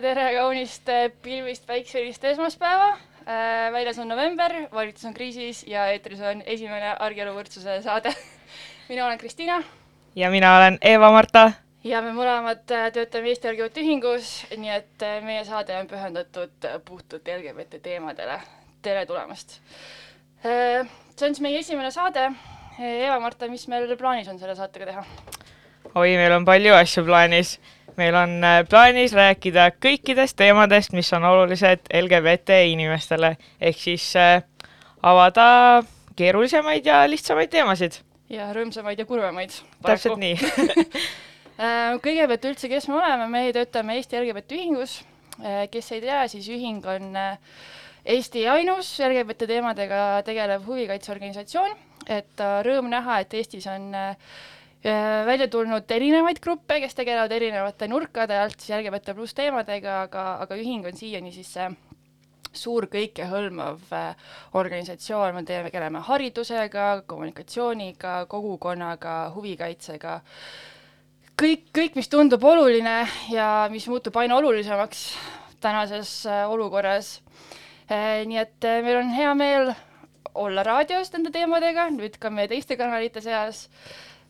tere, kaunist äh, pilvist päikselist esmaspäeva. väljas on november, valitsus on kriisis ja eetris on esimene argielu võrdsuse saade. mina olen Kristiina. ja mina olen Eva-Marta. ja me mõlemad äh, töötame Eesti LGBT Ühingus, nii et meie saade on pühendatud puhtalt LGBT teemadele. tere tulemast. see on siis meie esimene saade. Eva-Marta, mis meil plaanis on selle saatega teha? oi, meil on palju asju plaanis meil on äh, plaanis rääkida kõikidest teemadest, mis on olulised LGBT inimestele, ehk siis äh, avada keerulisemaid ja lihtsamaid teemasid. ja rõõmsamaid ja kurvemaid. täpselt nii äh, kõigepealt üldse, kes me oleme, meie töötame Eesti LGBT Ühingus. Kes ei tea, siis ühing on Eesti ainus LGBT teemadega tegelev huvikaitseorganisatsioon, et rõõm näha, et Eestis on Äh, välja tulnud erinevaid gruppe, kes tegelevad erinevate nurkade alt siis LGBT pluss teemadega, aga, aga ühing on siiani siis see suur kõikehõlmav organisatsioon, me tegeleme haridusega, kommunikatsiooniga, kogukonnaga, huvikaitsega, kõik, kõik, mis tundub oluline ja mis muutub aina olulisemaks tänases olukorras. nii et meil on hea meel olla raadios nende teemadega, nüüd ka meie teiste kanalite seas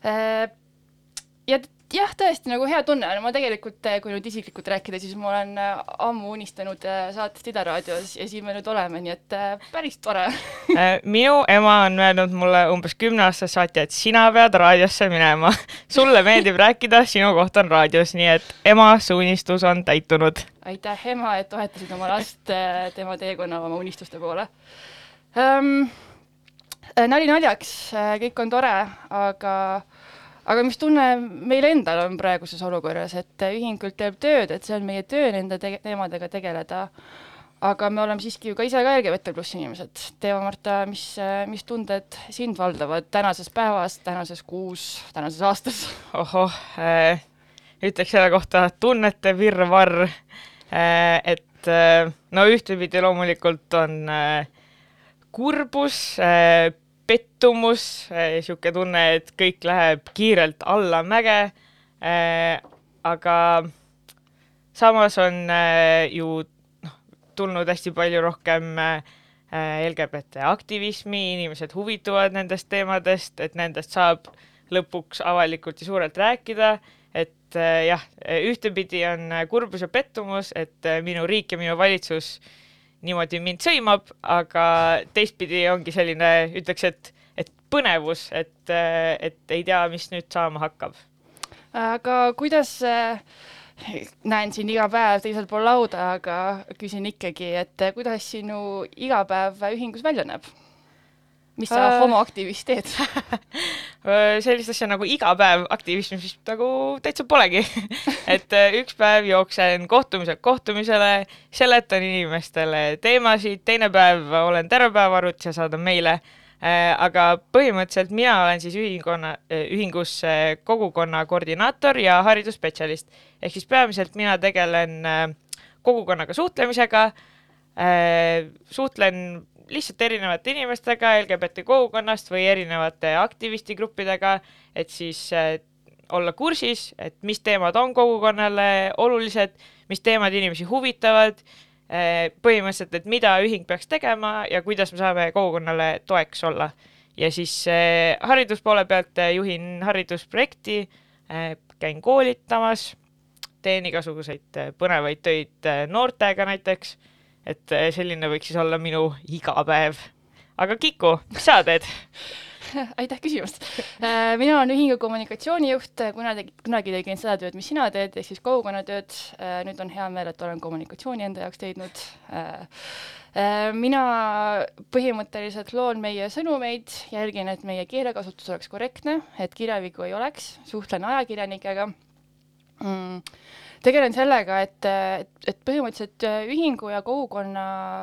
ja jah, tõesti nagu hea tunne on, ma tegelikult, äh, kui nüüd isiklikult rääkida, siis ma olen äh, ammu unistanud saatest Ida raadios ja siin me nüüd oleme, nii et päris tore minu ema on öelnud mulle umbes kümneaastase saati, et sina pead raadiosse minema. sulle meeldib rääkida, sinu koht on raadios, nii et ema, see unistus on täitunud. aitäh, ema, et toetasid oma last tema teekonnal oma unistuste poole um, nali naljaks, kõik on tore, aga aga mis tunne meil endal on praeguses olukorras, et ühing küll teeb tööd, et see on meie töö nende te teemadega tegeleda, aga me oleme siiski ju ka ise ka LGBT pluss inimesed. Teeva-Marta, mis, mis tunded sind valdavad tänases päevas, tänases kuus, tänases aastas? ohoh äh,, ütleks selle kohta tunnete virvarr äh,, et äh, no ühtepidi loomulikult on äh, kurbus äh,, pettumus, niisugune tunne, et kõik läheb kiirelt allamäge. Äh,, aga samas on äh, ju noh, tulnud hästi palju rohkem LGBT aktivismi, inimesed huvituvad nendest teemadest, et nendest saab lõpuks avalikult ja suurelt rääkida, et jah, ühtepidi on kurbus ja pettumus, et minu riik ja minu valitsus äh, niimoodi mind sõimab, aga teistpidi ongi selline, ütleks, et, et põnevus, et, et ei tea, mis nüüd saama hakkab. aga kuidas äh, näen siin iga päev teisel pool lauda, aga küsin ikkagi, et kuidas sinu igapäev ühingus välja näeb? Mis sa äh, homoaktivist teed sellist asja nagu iga päev aktivismi vist nagu täitsa polegi et äh, üks päev jooksen kohtumiselt kohtumisele, seletan inimestele teemasid, teine päev olen terve päev arvutis ja saadan meile äh,. aga põhimõtteliselt mina olen siis ühingonna, äh, ühingus kogukonna koordinaator ja haridusspetsialist. ehk siis peamiselt mina tegelen äh, kogukonnaga suhtlemisega äh,, suhtlen lihtsalt erinevate inimestega LGBT kogukonnast või erinevate aktivistigruppidega, et siis äh, olla kursis, et mis teemad on kogukonnale olulised, mis teemad inimesi huvitavad äh,, põhimõtteliselt, et mida ühing peaks tegema ja kuidas me saame kogukonnale toeks olla. ja siis äh, hariduspoole pealt juhin haridusprojekti käin koolitamas, teen igasuguseid põnevaid töid noortega näiteks et eh, selline võiks siis olla minu igapäev. aga Kiku, mis sa teed aitäh küsimast. Äh, mina olen ühingu kommunikatsioonijuht, kuna tegi, kunagi tegin seda tööd, mis sina teed, ehk siis kogukonnatööd. Äh, nüüd on hea meel, et olen kommunikatsiooni enda jaoks leidnud. Äh, mina põhimõtteliselt loon meie sõnumeid, jälgin, et meie keelekasutus oleks korrektne, et kirjavigu ei oleks, suhtlen ajakirjanikega mm. Tegelen sellega, et, et, põhimõtteliselt äh, ühingu ja kogukonna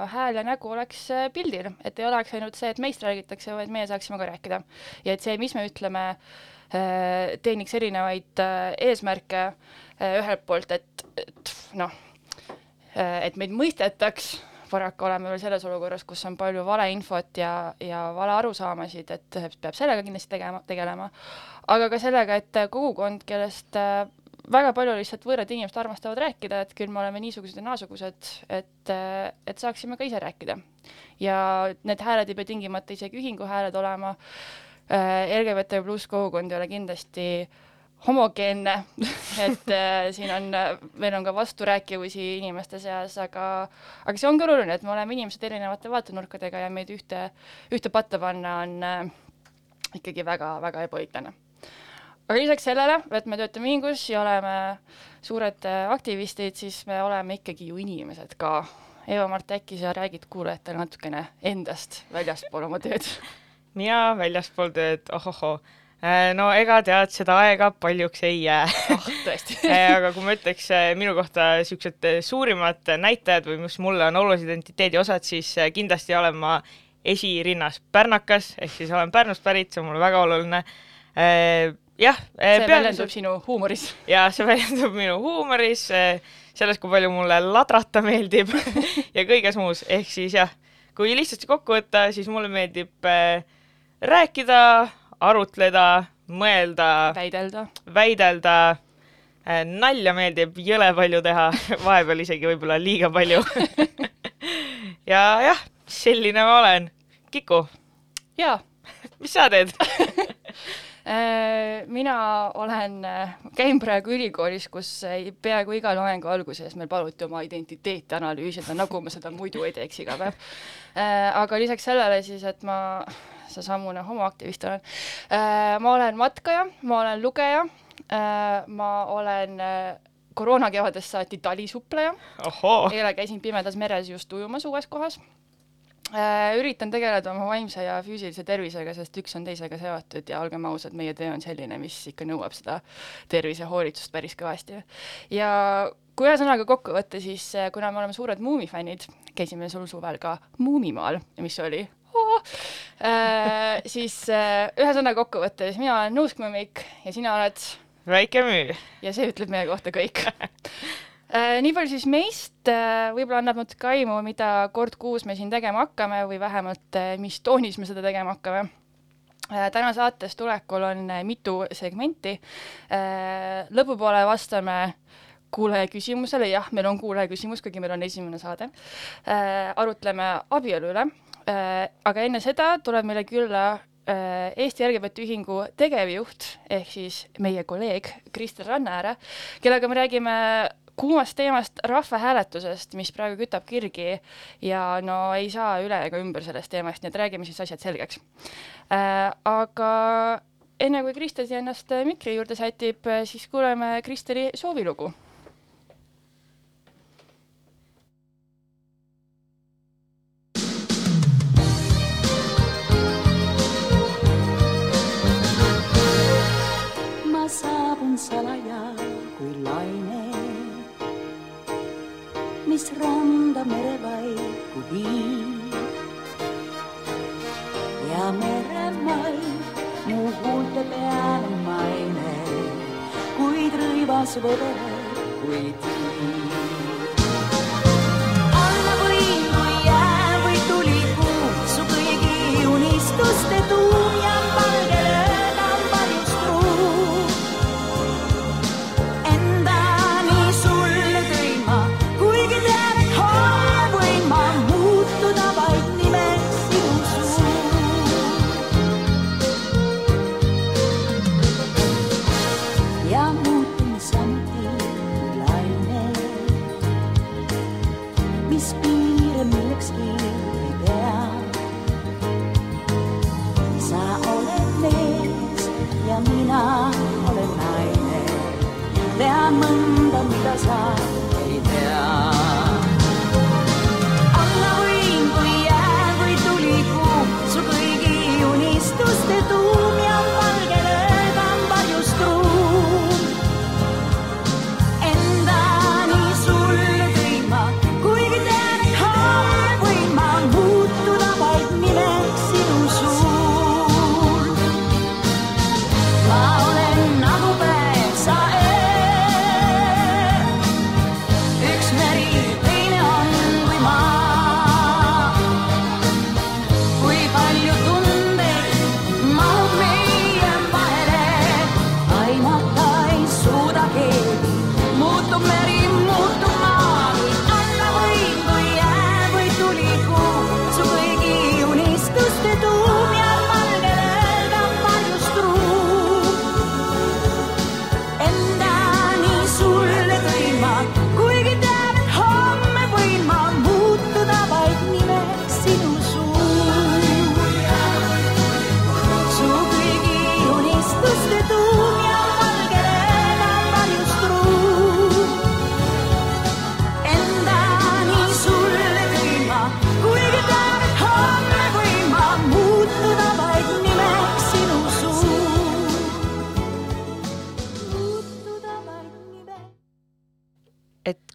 hääl ja nägu oleks äh, pildil, et ei oleks ainult see, et meist räägitakse, vaid meie saaksime ka rääkida. ja et see, mis me ütleme, äh, teeniks erinevaid eesmärke ühelt poolt, et, et noh, et meid mõistetaks, paraku oleme veel selles olukorras, kus on palju valeinfot ja, ja valearusaamasid, et peab sellega kindlasti tegema, tegelema, aga ka sellega, et kogukond, kellest väga palju lihtsalt võõrad inimesed armastavad rääkida, et küll me oleme niisugused ja naasugused, et, et saaksime ka ise rääkida. ja need hääled ei pea tingimata isegi ühingu hääled olema, LGBT pluss kogukond ei ole kindlasti homogeenne. Et äh, siin on, meil on ka vasturääkivusi inimeste seas, aga, aga see ongi oluline, et me oleme inimesed erinevate vaatenurkadega ja meid ühte, ühte patta panna on äh, ikkagi väga-väga ebaõiglane aga lisaks sellele, et me töötame ühingus ja oleme suured äh, aktivistid, siis me oleme ikkagi ju inimesed ka. Eva-Mart, äkki sa räägid kuulajatele natukene endast väljaspool oma tööd? mina väljaspool tööd, ohohoo äh, no ega tead, seda aega paljuks ei jää oh,. tõesti äh, aga kui ma ütleks minu kohta niisugused suurimad näitajad või mis mulle on olulise identiteedi osad, siis kindlasti olen ma esirinnas pärnakas, ehk siis olen Pärnust pärit, see on mulle väga oluline jah. Eh, see väljendub sinu huumoris. jaa, see väljendub minu huumoris, eh, selles, kui palju mulle ladrata meeldib ja kõiges muus, ehk siis jah, kui lihtsasti kokku võtta, siis mulle meeldib äh, rääkida, arutleda, mõelda, väidelda, väidelda nalja meeldib jõle palju teha vahepeal isegi võib-olla liiga palju ja jah, selline ma olen. Kiku. jaa. mis sa teed mina olen, äh, käin praegu ülikoolis, kus peaaegu iga loengu alguses meil paluti oma identiteeti analüüsida, nagu ma seda muidu ei teeks iga päev. Äh, aga lisaks sellele siis, et ma seesamune homoaktivist olen, ma olen matkaja, ma olen lugeja, ma olen koroonakevadest saati talisupleja. eile käisin Pimedas meres just ujumas uues kohas Äh, üritan tegeleda oma vaimse ja füüsilise tervisega, sest üks on teisega seotud ja olgem ausad, meie töö on selline, mis ikka nõuab seda tervisehoolitsust päris kõvasti. ja kui ühesõnaga kokku võtta, siis äh, kuna me oleme suured Muumi fännid, käisime sul suvel ka Muumimaal, mis oli oh, äh, siis äh, ühesõnaga kokku võttes, mina olen Nuuskmõmmik ja sina oled väike müü. ja see ütleb meie kohta kõik Äh, nii palju siis meist, äh, võib-olla annab natuke aimu, mida kord kuus me siin tegema hakkame või vähemalt äh, mis toonis me seda tegema hakkame. täna saates tulekul on mitu segmenti. lõpupoole vastame kuulaja küsimusele, jah, meil on kuulaja küsimus, kuigi meil on esimene saade. arutleme abielu üle. aga enne seda tuleb meile külla Eesti LGBT Ühingu tegevjuht ehk siis meie kolleeg Kristel Rannaääre, kellega me räägime kuumast teemast, rahvahääletusest, mis praegu kütab kirgi ja no ei saa üle ega ümber sellest teemast, nii et räägime siis asjad selgeks äh,. aga enne kui Kristel siia ennast mikri juurde sätib, siis kuuleme Kristeli soovilugu salaja kui laine mis randa merepaiku viib. ja meremaid mu huulte peal on maine, kuid rõivas vedel kui tiib.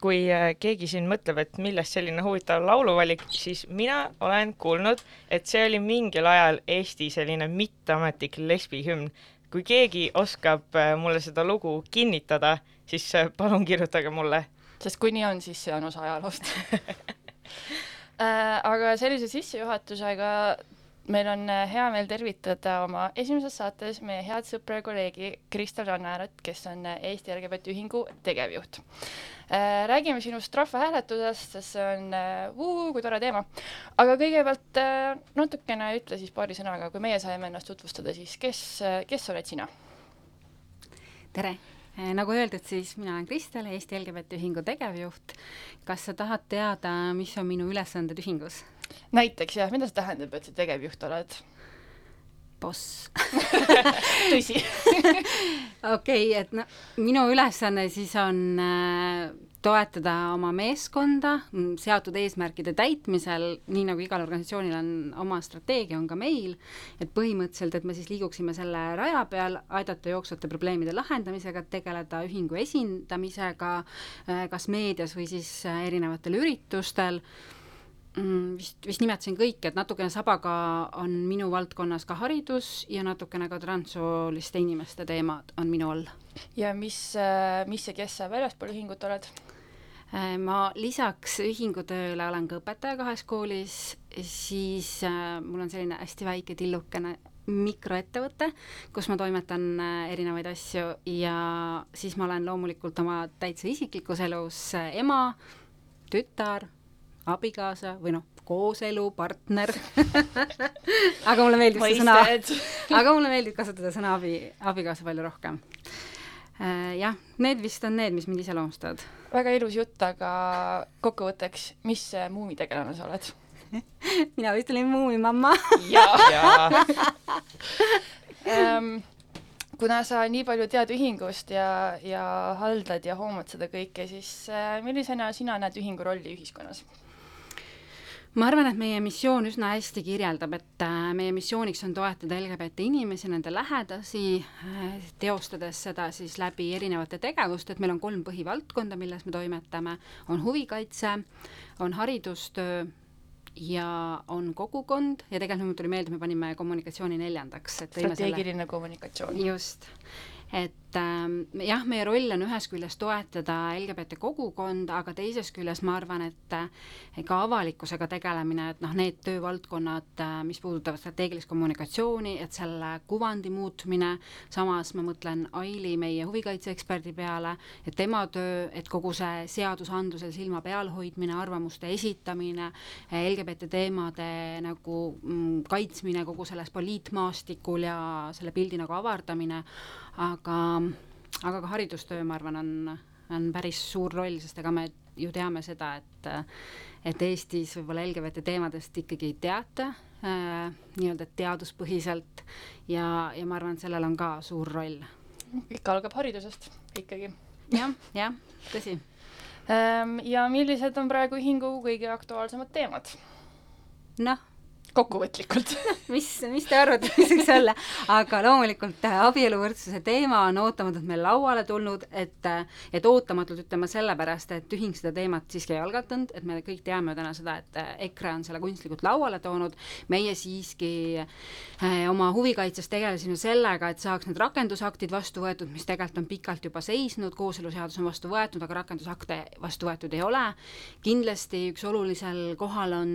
Kui äh, keegi siin mõtleb, et millest selline huvitav lauluvalik, siis mina olen kuulnud, et see oli mingil ajal Eesti selline mitteametlik lesbihümn. kui keegi oskab äh, mulle seda lugu kinnitada, siis äh, palun kirjutage mulle. sest kui nii on, siis see on osa ajaloost aga sellise sissejuhatusega meil on hea meel tervitada oma esimeses saates meie head sõpra ja kolleegi Kristel Rannaaret, kes on Eesti LGBT Ühingu tegevjuht. Räägime sinust rahvahääletusest, sest see on uh, kui tore teema. aga kõigepealt natukene ütle siis paari sõnaga, kui meie saime ennast tutvustada, siis kes, kes oled sina? tere nagu öeldud, siis mina olen Kristel, Eesti LGBT Ühingu tegevjuht. kas sa tahad teada, mis on minu ülesanded ühingus? näiteks jah, mida see tähendab, et sa tegevjuht oled? Boss. Tõsi. Okei okay,, et no minu ülesanne siis on äh, toetada oma meeskonda mm, seatud eesmärkide täitmisel, nii nagu igal organisatsioonil on oma strateegia, on ka meil, et põhimõtteliselt, et me siis liiguksime selle raja peal, aidata jooksvate probleemide lahendamisega, tegeleda ühingu esindamisega äh, kas meedias või siis äh, erinevatel üritustel mm, vist, vist nimetasin kõike, et natukene sabaga on minu valdkonnas ka haridus ja natukene ka transsooliste inimeste teemad on minu all. ja mis, äh, mis ja kes sa väljaspool ühingut oled? Äh, ma lisaks ühingutööle olen ka õpetaja kahes koolis, siis äh, mul on selline hästi väike tillukene mikroettevõte, kus ma toimetan erinevaid asju ja siis ma olen loomulikult oma täitsa isiklikus elus ema, tütar, abikaasa või noh, kooselu, partner aga mulle meeldib see sõna, aga mulle meeldib kasutada sõna abi, abikaasa palju rohkem. Äh,. jah, need vist on need, mis mind iseloomustavad väga ilus jutt, aga kokkuvõtteks, mis muumitegelane sa oled? Mina vist olin muumimamma. Jaa. Um, kuna sa nii palju tead ühingust ja, ja haldad ja hoomad seda kõike, siis äh, millisena sina näed ühingu rolli ühiskonnas? Ma arvan, et meie missioon üsna hästi kirjeldab, et äh, meie missiooniks on toetada LGBT inimesi, nende lähedasi, äh, teostades seda siis läbi erinevate tegevuste, et meil on kolm põhivaldkonda, milles me toimetame, on huvikaitse, on haridustöö ja on kogukond ja tegelikult mul tuli meelde, me panime kommunikatsiooni neljandaks. strateegiline selle... kommunikatsioon. just, et äh, jah, meie roll on ühest küljest toetada LGBT kogukonda, aga teisest küljest ma arvan, et äh, ka avalikkusega tegelemine, et noh, need töövaldkonnad, äh, mis puudutavad strateegilist kommunikatsiooni, et selle kuvandi muutmine, samas ma mõtlen Aili, meie huvikaitseeksperdi peale, et tema töö, et kogu see seadusandlusel silma peal hoidmine, arvamuste esitamine, LGBT teemade nagu mm, kaitsmine kogu selles poliitmaastikul ja selle pildi nagu avardamine, aga, aga ka haridustöö, ma arvan, on, on päris suur roll, sest ega me ju teame seda, et et Eestis võib-olla LGBT teemadest ikkagi ei teata äh, nii-öelda teaduspõhiselt ja, ja ma arvan, et sellel on ka suur roll. ikka algab haridusest ikkagi ja,. jah, jah, tõsi ähm,. ja millised on praegu ühingu kõige aktuaalsemad teemad? noh kokkuvõtlikult. Mis, mis te arvate, mis võiks olla, aga loomulikult äh, abieluvõrdsuse teema on ootamatult meil lauale tulnud, et äh, et ootamatult ütleme sellepärast, et ühing seda teemat siiski ei algatanud, et me kõik teame täna seda, et äh, EKRE on selle kunstlikult lauale toonud, meie siiski äh, oma huvikaitses tegelesime sellega, et saaks need rakendusaktid vastu võetud, mis tegelikult on pikalt juba seisnud, kooseluseadus on vastu võetud, aga rakendusakte vastu võetud ei ole. kindlasti üks olulisel kohal on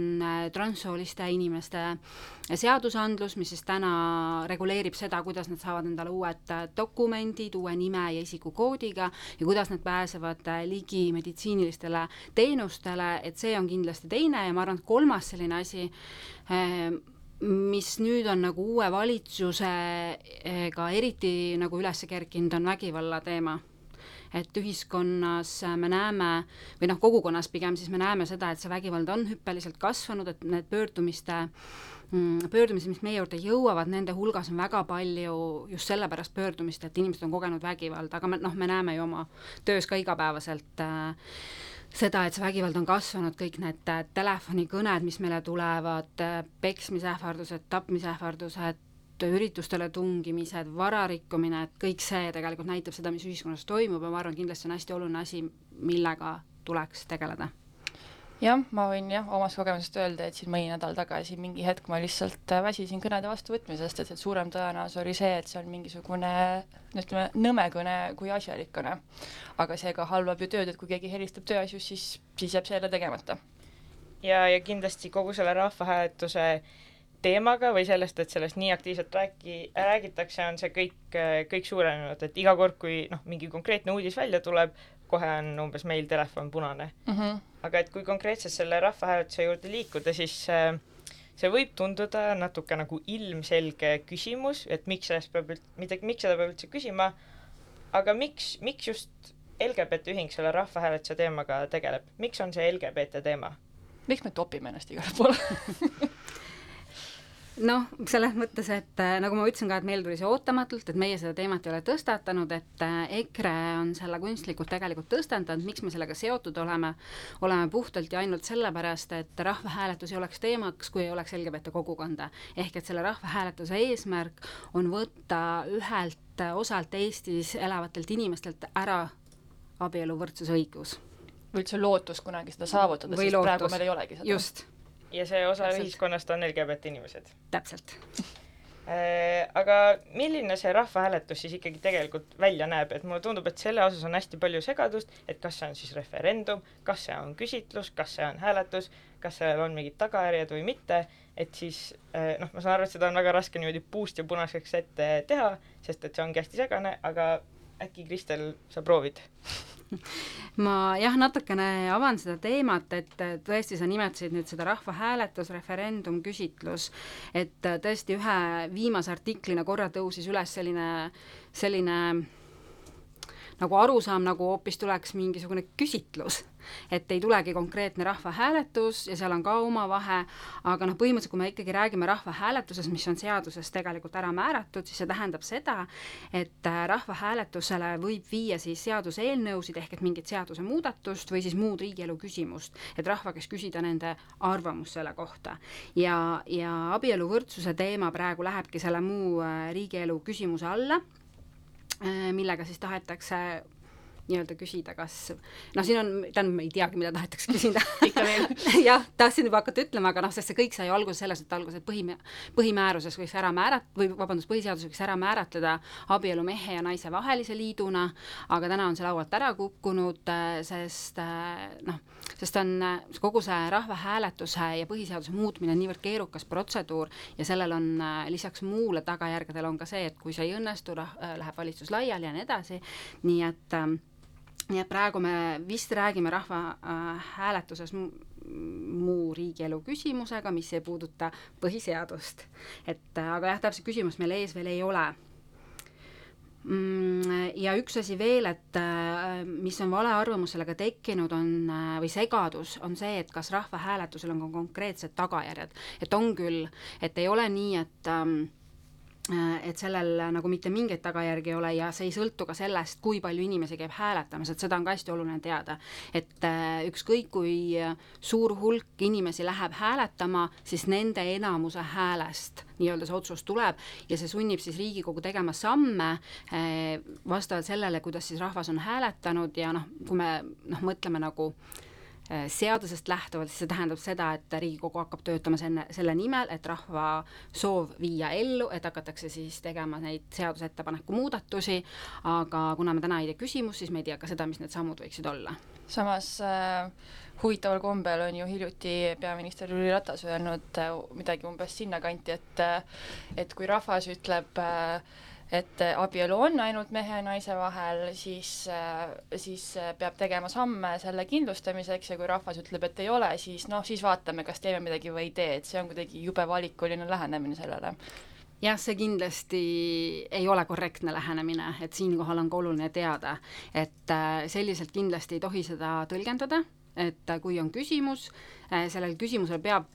transsooliste inimeste inimeste seadusandlus, mis siis täna reguleerib seda, kuidas nad saavad endale uued dokumendid uue nime ja isikukoodiga ja kuidas nad pääsevad ligi meditsiinilistele teenustele, et see on kindlasti teine ja ma arvan, et kolmas selline asi, ehm, mis nüüd on nagu uue valitsusega eriti nagu üles kerkinud, on vägivalla teema et ühiskonnas me näeme või noh, kogukonnas pigem siis me näeme seda, et see vägivald on hüppeliselt kasvanud, et need pöördumiste mm, pöördumised, mis meie juurde jõuavad, nende hulgas on väga palju just sellepärast pöördumist, et inimesed on kogenud vägivalda, aga me noh, me näeme ju oma töös ka igapäevaselt äh, seda, et see vägivald on kasvanud, kõik need äh, telefonikõned, mis meile tulevad äh,, peksmisähvardused, tapmisähvardused, üritustele tungimised, vara rikkumine, et kõik see tegelikult näitab seda, mis ühiskonnas toimub ja ma arvan, kindlasti on hästi oluline asi, millega tuleks tegeleda jah, ma võin jah, omast kogemusest öelda, et siin mõni nädal tagasi mingi hetk ma lihtsalt äh, väsisin kõnede vastuvõtmisest, et, et suurem tõenäosus oli see, et see on mingisugune no ütleme, nõme kõne kui asjalik kõne. aga see ka halvab ju tööd, et kui keegi helistab tööasjus, siis, siis jääb see jälle tegemata. ja, ja kindlasti kogu selle rahvahääletuse teemaga või sellest, et sellest nii aktiivselt räägi, räägitakse, on see kõik, kõik suurenenud, et iga kord, kui noh, mingi konkreetne uudis välja tuleb, kohe on umbes meil telefon punane mm. -hmm. aga et kui konkreetselt selle rahvahääletuse juurde liikuda, siis äh, see võib tunduda natuke nagu ilmselge küsimus, et miks sellest peab üld-, mitte miks seda peab üldse küsima, aga miks, miks just LGBT ühing selle rahvahääletuse teemaga tegeleb, miks on see LGBT teema? miks me topime ennast igale poole noh, selles mõttes, et äh, nagu ma ütlesin ka, et meil tuli see ootamatult, et meie seda teemat ei ole tõstatanud, et äh, EKRE on selle kunstlikult tegelikult tõstatanud, miks me sellega seotud oleme, oleme puhtalt ja ainult sellepärast, et rahvahääletus ei oleks teemaks, kui ei oleks LGBT kogukonda. ehk et selle rahvahääletuse eesmärk on võtta ühelt osalt Eestis elavatelt inimestelt ära abieluvõrdsuse õigus. või üldse lootus kunagi seda saavutada, sest lootus. praegu meil ei olegi seda. just ja see osa Täpselt. ühiskonnast on LGBT inimesed. täpselt äh, aga milline see rahvahääletus siis ikkagi tegelikult välja näeb, et mulle tundub, et selle osas on hästi palju segadust, et kas see on siis referendum, kas see on küsitlus, kas see on hääletus, kas sellel on mingid tagajärjed või mitte, et siis äh, noh, ma saan aru, et seda on väga raske niimoodi puust ja punaseks ette teha, sest et see ongi hästi segane, aga äkki Kristel, sa proovid ma jah, natukene avan seda teemat, et tõesti, sa nimetasid nüüd seda rahvahääletus, referendum, küsitlus, et tõesti ühe viimase artiklina korra tõusis üles selline, selline nagu arusaam, nagu hoopis tuleks mingisugune küsitlus et ei tulegi konkreetne rahvahääletus ja seal on ka oma vahe, aga noh, põhimõtteliselt kui me ikkagi räägime rahvahääletusest, mis on seaduses tegelikult ära määratud, siis see tähendab seda, et äh, rahvahääletusele võib viia siis seaduseelnõusid ehk et mingit seadusemuudatust või siis muud riigielu küsimust, et rahva käest küsida nende arvamust selle kohta. ja, ja abieluvõrdsuse teema praegu lähebki selle muu äh, riigielu küsimuse alla äh, millega siis tahetakse nii-öelda küsida, kas noh, siin on, tähendab, ma ei teagi, mida tahetakse küsida. Ikka veel. Jah, tahtsin juba hakata ütlema, aga noh, sest see kõik sai alguse sellest, et alguses põhi, põhimääruses võiks ära määrat-, või vabandust, põhiseadus võiks ära määratleda abielu mehe ja naise vahelise liiduna, aga täna on see laualt ära kukkunud, sest noh, sest on kogu see rahvahääletuse ja põhiseaduse muutmine on niivõrd keerukas protseduur ja sellel on lisaks muule tagajärgedele on ka see, et kui see ei õnnestu, läheb valitsus laiali ja nii edasi, nii et nii et praegu me vist räägime rahvahääletuses äh, muu riigielu küsimusega, mis ei puuduta põhiseadust. et äh, aga jah, täpselt küsimust meil ees veel ei ole mm, ja üks asi veel, et äh, mis on valearvamus sellega tekkinud, on või segadus, on see, et kas rahvahääletusel on ka konkreetsed tagajärjed, et on küll, et ei ole nii, et ähm, Äh, et sellel nagu mitte mingeid tagajärgi ei ole ja see ei sõltu ka sellest, kui palju inimesi käib hääletamas, et seda on ka hästi oluline teada. et äh, ükskõik, kui suur hulk inimesi läheb hääletama, siis nende enamuse häälest nii-öelda see otsus tuleb ja see sunnib siis Riigikogu tegema samme äh, vastavalt sellele, kuidas siis rahvas on hääletanud ja noh, kui me noh, mõtleme nagu äh, Äh, seadusest lähtuvalt, siis see tähendab seda, et Riigikogu hakkab töötama selle, selle nimel, et rahva soov viia ellu, et hakatakse siis tegema neid seadusettepaneku muudatusi, aga kuna me täna ei tea küsimust, siis me ei tea ka seda, mis need sammud võiksid olla. samas äh, huvitaval kombel on ju hiljuti peaminister Jüri Ratas öelnud äh, midagi umbes sinnakanti, et äh, et kui rahvas ütleb äh, et abielu on ainult mehe ja naise vahel, siis, siis peab tegema samme selle kindlustamiseks ja kui rahvas ütleb, et ei ole, siis noh, siis vaatame, kas teeme midagi või ei tee, et see on kuidagi jube valikuline lähenemine sellele. Jah, see kindlasti ei ole korrektne lähenemine, et siinkohal on ka oluline teada, et selliselt kindlasti ei tohi seda tõlgendada et äh, kui on küsimus, sellele küsimusele peab,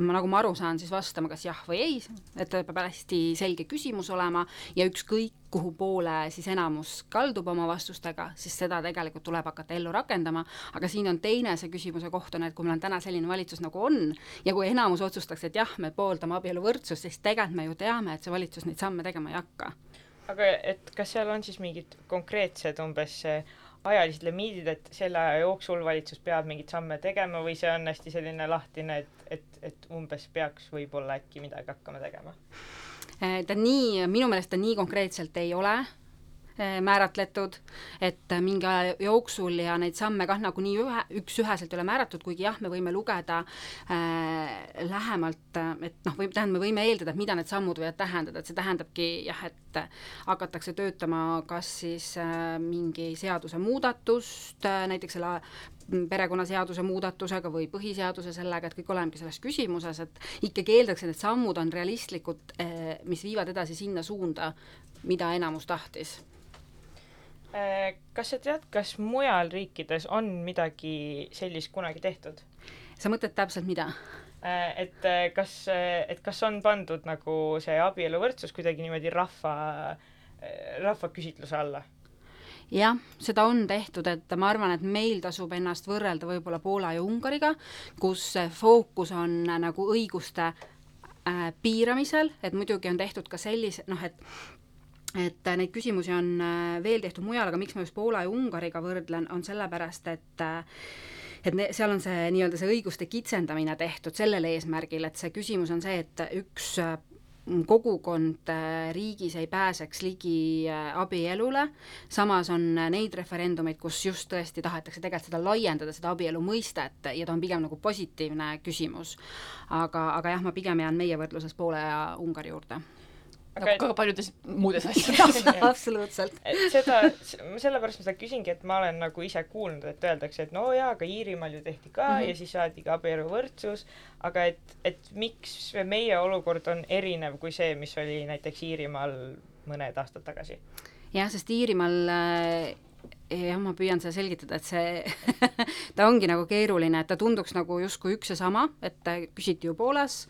nagu ma aru saan, siis vastama kas jah või ei, et peab hästi selge küsimus olema ja ükskõik, kuhu poole siis enamus kaldub oma vastustega, siis seda tegelikult tuleb hakata ellu rakendama, aga siin on teine see küsimuse koht on, et kui meil on täna selline valitsus, nagu on, ja kui enamus otsustaks, et jah, me pooldame abieluvõrdsust, siis tegelikult me ju teame, et see valitsus neid samme tegema ei hakka. Aga et kas seal on siis mingid konkreetsed umbes ajalised limiidid, et selle aja jooksul valitsus peab mingeid samme tegema või see on hästi selline lahtine, et, et, et umbes peaks võib-olla äkki midagi hakkama tegema? Äh, ta nii, minu meelest ta nii konkreetselt ei ole määratletud, et äh, mingi aja jooksul ja neid samme kah nagunii ühe, üks-üheselt ei ole määratud, kuigi jah, me võime lugeda äh, lähemalt, et noh, või tähendab, me võime eeldada, et mida need sammud võivad tähendada, et see tähendabki jah, et hakatakse töötama kas siis äh, mingi seadusemuudatust äh,, näiteks selle perekonnaseaduse muudatusega või põhiseaduse sellega, et kõik olemegi selles küsimuses, et ikkagi eeldaks, et need sammud on realistlikud eh,, mis viivad edasi sinna suunda, mida enamus tahtis kas sa tead, kas mujal riikides on midagi sellist kunagi tehtud? sa mõtled täpselt mida? Äh, et äh, kas, et kas on pandud nagu see abieluvõrdsus kuidagi niimoodi rahva, rahvaküsitluse alla? jah, seda on tehtud, et ma arvan, et meil tasub ennast võrrelda võib-olla Poola ja Ungariga, kus fookus on nagu õiguste äh, piiramisel, et muidugi on tehtud ka sellise, noh et et neid küsimusi on äh, veel tehtud mujal, aga miks ma just Poola ja Ungariga võrdlen, on sellepärast, et äh, et ne, seal on see nii-öelda see õiguste kitsendamine tehtud sellel eesmärgil, et see küsimus on see, et üks äh, kogukond äh, riigis ei pääseks ligi äh, abielule, samas on neid referendumeid, kus just tõesti tahetakse tegelikult seda laiendada, seda abielu mõistet, ja ta on pigem nagu positiivne küsimus. aga, aga jah, ma pigem jään meie võrdluses Poola ja Ungari juurde aga nagu ka paljudes muudes asjades absoluutselt. et seda, sellepärast ma seda küsingi, et ma olen nagu ise kuulnud, et öeldakse, et no jaa, aga Iirimaal ju tehti ka mm -hmm. ja siis saadi ka abieluvõrdsus, aga et, et miks meie olukord on erinev kui see, mis oli näiteks Iirimaal mõned aastad tagasi? jah, sest Iirimaal äh, jah, ma püüan seda selgitada, et see ta ongi nagu keeruline, et ta tunduks nagu justkui üks ja sama, et küsiti ju Poolas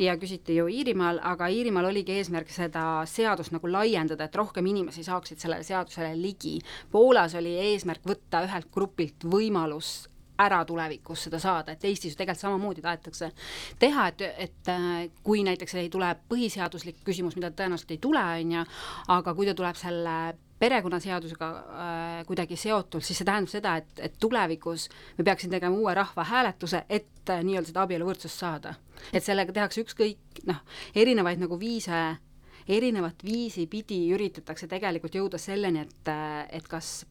ja küsiti ju Iirimaal, aga Iirimaal oligi eesmärk seda seadust nagu laiendada, et rohkem inimesi saaksid sellele seadusele ligi. Poolas oli eesmärk võtta ühelt grupilt võimalus ära tulevikus seda saada, et Eestis ju tegelikult samamoodi tahetakse teha, et, et äh, kui näiteks ei tule põhiseaduslik küsimus, mida tõenäoliselt ei tule, on ju, aga kui ta tuleb selle perekonnaseadusega äh, kuidagi seotult, siis see tähendab seda, et, et tulevikus me peaksime tegema uue rahvahääletuse, et äh, nii-öelda seda abieluvõrdsust saada. et sellega tehakse ükskõik noh, erinevaid nagu viise, erinevat viisi pidi üritatakse tegelikult jõuda selleni, et, äh, et kas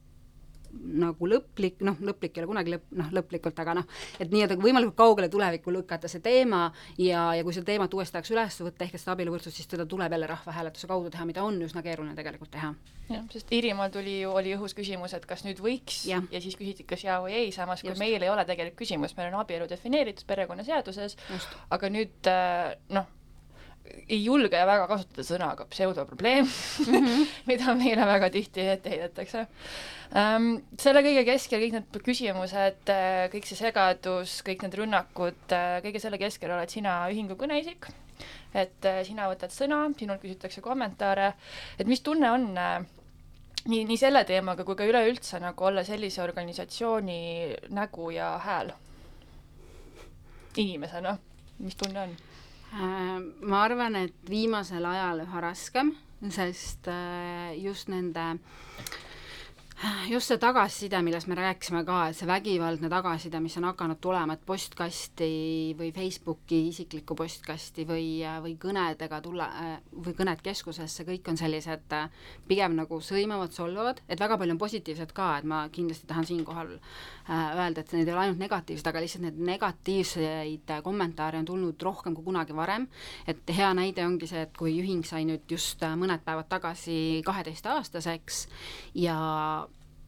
nagu lõplik, noh, lõplik ei ole kunagi lõpp, noh, lõplikult, aga noh, et nii-öelda võimalikult kaugele tulevikku lükata see teema ja, ja kui seda teemat uuesti tahaks üles võtta, ehk et seda abieluvõrdsust, siis teda tuleb jälle rahvahääletuse kaudu teha, mida on üsna keeruline tegelikult teha. jah, sest Iirimaal tuli ju, oli õhus küsimus, et kas nüüd võiks ja, ja siis küsiti, kas jaa või ei, samas kui Just. meil ei ole tegelikult küsimus, meil on abielu defineeritud perekonnaseaduses, aga nüüd äh, noh, ei julge väga kasutada sõna aga pseudoprobleem mm, -hmm. mida meile väga tihti ette heidetakse um,. selle kõige keskel kõik need küsimused, äh, kõik see segadus, kõik need rünnakud, äh, kõige selle keskel oled sina ühingu kõneisik, et äh, sina võtad sõna, sinult küsitakse kommentaare, et mis tunne on nii, nii selle teemaga kui ka üleüldse nagu olla sellise organisatsiooni nägu ja hääl inimesena, mis tunne on? Äh, ma arvan, et viimasel ajal üha raskem, sest äh, just nende just see tagasiside, millest me rääkisime ka, et see vägivaldne tagasiside, mis on hakanud tulema, et postkasti või Facebooki isiklikku postkasti või, või kõnedega tulla või kõned keskusesse, kõik on sellised pigem nagu sõimavad, solvavad, et väga palju on positiivset ka, et ma kindlasti tahan siinkohal äh, öelda, et need ei ole ainult negatiivsed, aga lihtsalt need negatiivseid kommentaare on tulnud rohkem kui kunagi varem, et hea näide ongi see, et kui ühing sai nüüd just mõned päevad tagasi kaheteistaastaseks ja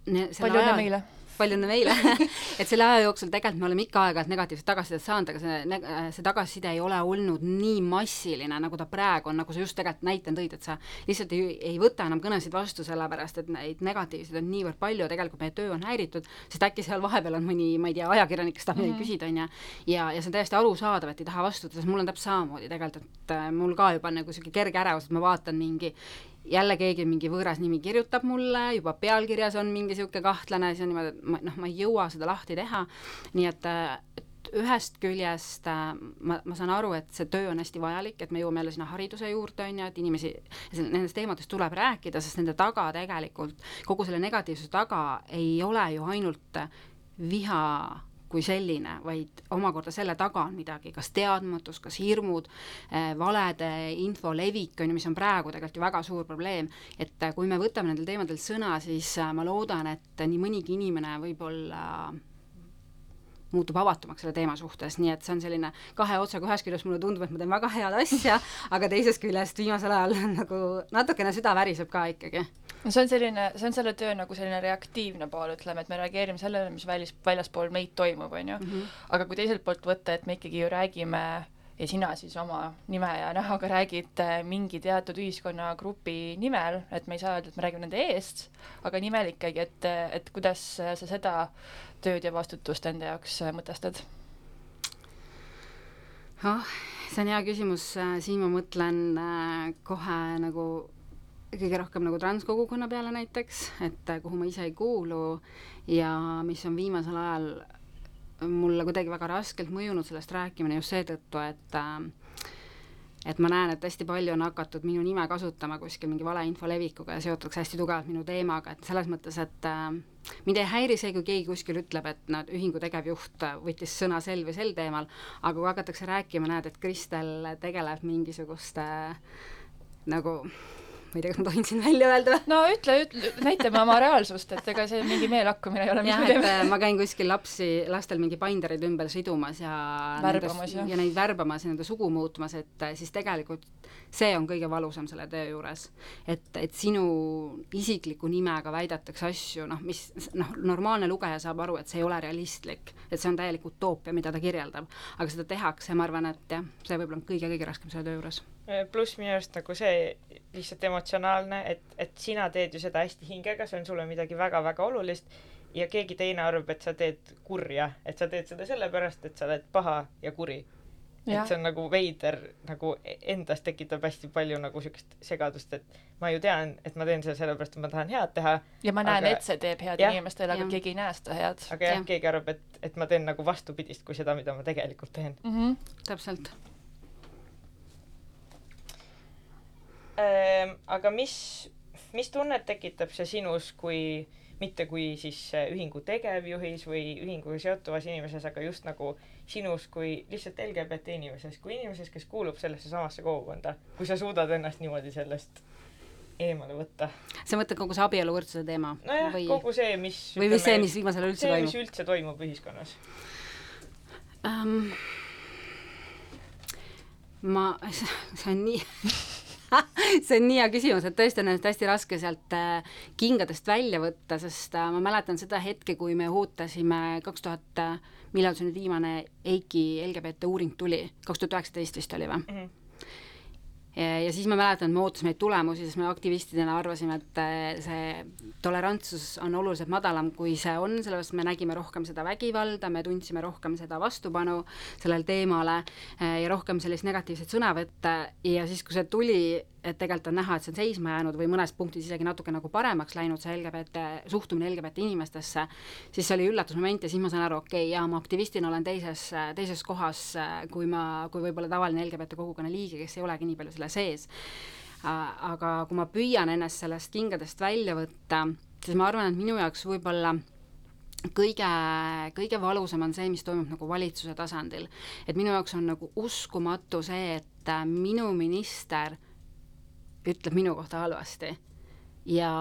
palju õnne meile! palju õnne meile et selle aja jooksul tegelikult me oleme ikka aeg-ajalt negatiivset tagasisidet saanud, aga see, see tagasiside ei ole olnud nii massiline, nagu ta praegu on, nagu sa just tegelikult näitena tõid, et sa lihtsalt ei, ei võta enam kõnesid vastu, sellepärast et neid negatiivseid on niivõrd palju tegelikult meie töö on häiritud, sest äkki seal vahepeal on mõni, ma ei tea, ajakirjanik, kes tahab midagi mm -hmm. küsida, on ju, ja, ja see on täiesti arusaadav, et ei taha vastutada, sest mul on täpselt samamoodi tegelikult, et äh, mul ka juba nagu niisugune kerge ärevus, et ma vaatan mingi jälle keegi mingi võõras nimi kirjutab mulle, juba pealkirjas on mingi niisugune kahtlane, siis on niimoodi, et ma noh, ma ei jõua seda lahti teha, nii et, et ühest küljest äh, ma, ma saan aru, et see töö on hästi vajalik, et me jõuame jälle sinna hariduse juurde, on ju, et inimesi, nendest teemadest tuleb rääkida, sest nende taga tegelikult, kogu selle negatiivsuse taga ei ole ju ainult viha kui selline, vaid omakorda selle taga on midagi, kas teadmatus, kas hirmud, eh, valede info levik, on ju, mis on praegu tegelikult ju väga suur probleem, et eh, kui me võtame nendel teemadel sõna, siis eh, ma loodan, et nii mõnigi inimene võib-olla muutub avatumaks selle teema suhtes, nii et see on selline kahe otsaga, ühest küljest mulle tundub, et ma teen väga head asja, aga teisest küljest viimasel ajal nagu natukene süda väriseb ka ikkagi. No see on selline, see on selle töö nagu selline reaktiivne pool, ütleme, et me reageerime sellele, mis välis, väljaspool meid toimub, on ju mm. -hmm. aga kui teiselt poolt võtta, et me ikkagi ju räägime ja sina siis oma nime ja näoga räägid äh, mingi teatud ühiskonnagrupi nimel, et me ei saa öelda, et me räägime nende eest, aga nimel ikkagi, et, et kuidas sa seda tööd ja vastutust enda jaoks äh, mõtestad? ah, see on hea küsimus, siin ma mõtlen äh, kohe nagu kõige rohkem nagu transkogukonna peale näiteks, et kuhu ma ise ei kuulu ja mis on viimasel ajal mulle kuidagi väga raskelt mõjunud sellest rääkimine just seetõttu, et äh, et ma näen, et hästi palju on hakatud minu nime kasutama kuskil mingi valeinfo levikuga ja seotakse hästi tugevalt minu teemaga, et selles mõttes, et äh, mind ei häiri see, kui keegi kuskil ütleb, et nad, ühingu tegevjuht võttis sõna sel või sel teemal, aga kui hakatakse rääkima, näed, et Kristel tegeleb mingisuguste äh, nagu ma ei tea, kas ma tohin siin välja öelda või? no ütle, ütle, näitame oma reaalsust, et ega see mingi meelakkumine ei ole, mis me teeme. ma käin kuskil lapsi, lastel mingi binderid ümber sidumas ja värbamas, ja. ja neid värbamas ja nende sugu muutmas, et siis tegelikult see on kõige valusam selle töö juures. et, et sinu isikliku nimega väidetakse asju, noh, mis noh, normaalne lugeja saab aru, et see ei ole realistlik, et see on täielik utoopia, mida ta kirjeldab. aga seda tehakse ma arvan, et jah, see võib-olla on kõige-kõige raskem selle töö juures pluss minu arust nagu see lihtsalt emotsionaalne, et, et sina teed ju seda hästi hingega, see on sulle midagi väga-väga olulist ja keegi teine arvab, et sa teed kurja, et sa teed seda sellepärast, et sa oled paha ja kuri. et see on nagu veider, nagu endas tekitab hästi palju nagu siukest segadust, et ma ju tean, et ma teen seda sellepärast, et ma tahan head teha. ja ma näen, et see teeb head ja, inimestele, aga ja. keegi ei näe seda head. aga jah ja., keegi arvab, et, et ma teen nagu vastupidist kui seda, mida ma tegelikult teen mm. -hmm. täpselt aga mis, mis tunnet tekitab see sinus, kui mitte kui siis ühingu tegevjuhis või ühinguga seotuvas inimeses, aga just nagu sinus kui lihtsalt LGBT inimeses, kui inimeses, kes kuulub sellesse samasse kogukonda, kui sa suudad ennast niimoodi sellest eemale võtta. sa mõtled kogu see abieluvõrdsuse teema? nojah või..., kogu see, mis või, või see, mis viimasel ajal üldse see, toimub? mis üldse toimub ühiskonnas um,? ma, see on nii see on nii hea küsimus, et tõesti on ennast hästi raske sealt äh, kingadest välja võtta, sest äh, ma mäletan seda hetke, kui me ootasime kaks tuhat, äh, millal see nüüd viimane EIK-i LGBT uuring tuli, kaks tuhat üheksateist vist oli või mm? -hmm ja siis ma mäletan, et me ootasime neid tulemusi, sest me aktivistidena arvasime, et äh, see tolerantsus on oluliselt madalam, kui see on, sellepärast me nägime rohkem seda vägivalda, me tundsime rohkem seda vastupanu sellele teemale äh, ja rohkem sellist negatiivseid sõnavõtte. Ja siis, kui see tuli, et tegelikult on näha, et see on seisma jäänud või mõnes punktis isegi natuke nagu paremaks läinud, see LGBT, suhtumine LGBT inimestesse, siis see oli üllatusmoment ja siis ma sain aru, okei okay,, jaa, ma aktivistina olen teises, teises kohas, kui ma, kui võib-olla tavaline LGBT kogukonna liige, kes ei olegi nii palju selle sees. aga kui ma püüan ennast sellest kingadest välja võtta, siis ma arvan, et minu jaoks võib-olla kõige, kõige valusam on see, mis toimub nagu valitsuse tasandil. et minu jaoks on nagu uskumatu see, et minu minister ütleb minu kohta halvasti. ja,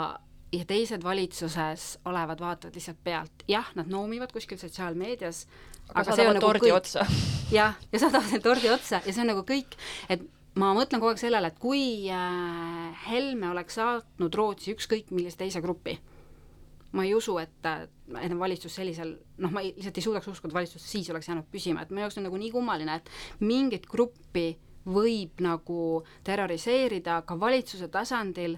ja teised valitsuses olevad vaatavad lihtsalt pealt, jah, nad noomivad kuskil sotsiaalmeedias, aga, aga see on nagu kõik. jah, ja saadavad selle tordi otsa ja see on nagu kõik, et ma mõtlen kogu aeg sellele, et kui äh, Helme oleks saatnud Rootsi ükskõik millise teise grupi, ma ei usu, et, et valitsus sellisel, noh, ma ei, lihtsalt ei suudaks uskuda, et valitsus siis oleks jäänud püsima, et minu jaoks on nagu nii kummaline, et mingit gruppi võib nagu terroriseerida ka valitsuse tasandil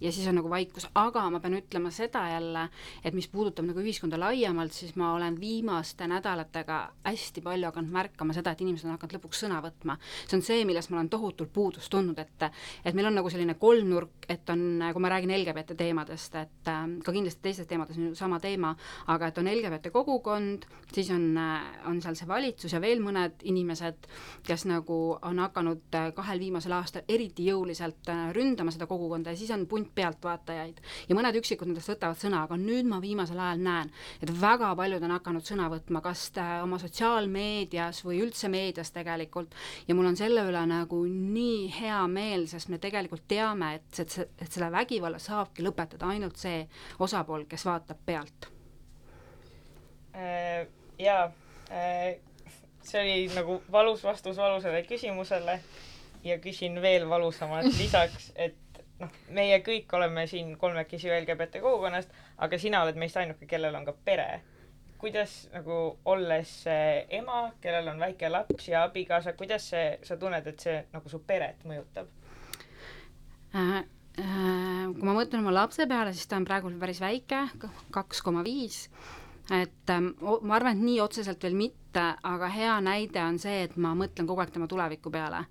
ja siis on nagu vaikus, aga ma pean ütlema seda jälle, et mis puudutab nagu ühiskonda laiemalt, siis ma olen viimaste nädalatega hästi palju hakanud märkama seda, et inimesed on hakanud lõpuks sõna võtma. see on see, millest ma olen tohutult puudust tundnud, et et meil on nagu selline kolmnurk, et on, kui ma räägin LGBT teemadest, et äh, ka kindlasti teistes teemades on ju sama teema, aga et on LGBT kogukond, siis on, on seal see valitsus ja veel mõned inimesed, kes nagu on hakanud äh, kahel viimasel aastal eriti jõuliselt äh, ründama seda kogukonda ja siis on punt pealtvaatajaid. Ja mõned üksikud nendest võtavad sõna, aga nüüd ma viimasel ajal näen, et väga paljud on hakanud sõna võtma, kas oma sotsiaalmeedias või üldse meedias tegelikult, ja mul on selle üle nagu nii hea meel, sest me tegelikult teame, et, et, et selle vägivalla saabki lõpetada ainult see osapool, kes vaatab pealt. Äh, jaa, äh, see oli nagu valus vastus valusale küsimusele. Ja küsin veel valusamalt lisaks, et noh, meie kõik oleme siin kolmekesi LGBT kogukonnast, aga sina oled meist ainuke, kellel on ka pere. kuidas nagu olles ema, kellel on väike laps ja abikaasa, kuidas see, sa tunned, et see nagu su peret mõjutab äh,? Äh, kui ma mõtlen oma lapse peale, siis ta on praegu päris väike, kaks koma viis et ähm, ma arvan, et nii otseselt veel mitte, aga hea näide on see, et ma mõtlen kogu aeg tema tuleviku peale.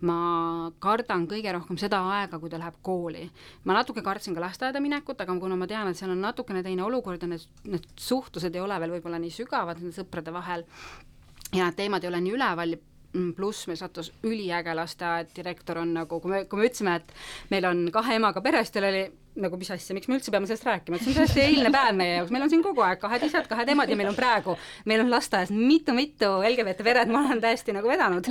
ma kardan kõige rohkem seda aega, kui ta läheb kooli. ma natuke kartsin ka lasteaeda minekut, aga kuna ma tean, et seal on natukene teine olukord ja need, need suhtlused ei ole veel võib-olla nii sügavad nende sõprade vahel ja need teemad ei ole nii üleval Mm, pluss meil sattus üliäge lasteaed, direktor on nagu, kui me, kui me ütlesime, et meil on kahe emaga pere, siis tal oli nagu mis asja, miks me üldse peame sellest rääkima, et see on tõesti eilne päev meie jaoks, meil on siin kogu aeg kahed isad, kahed emad ja meil on praegu, meil on lasteaias mitu-mitu LGBT peret, ma olen täiesti nagu vedanud.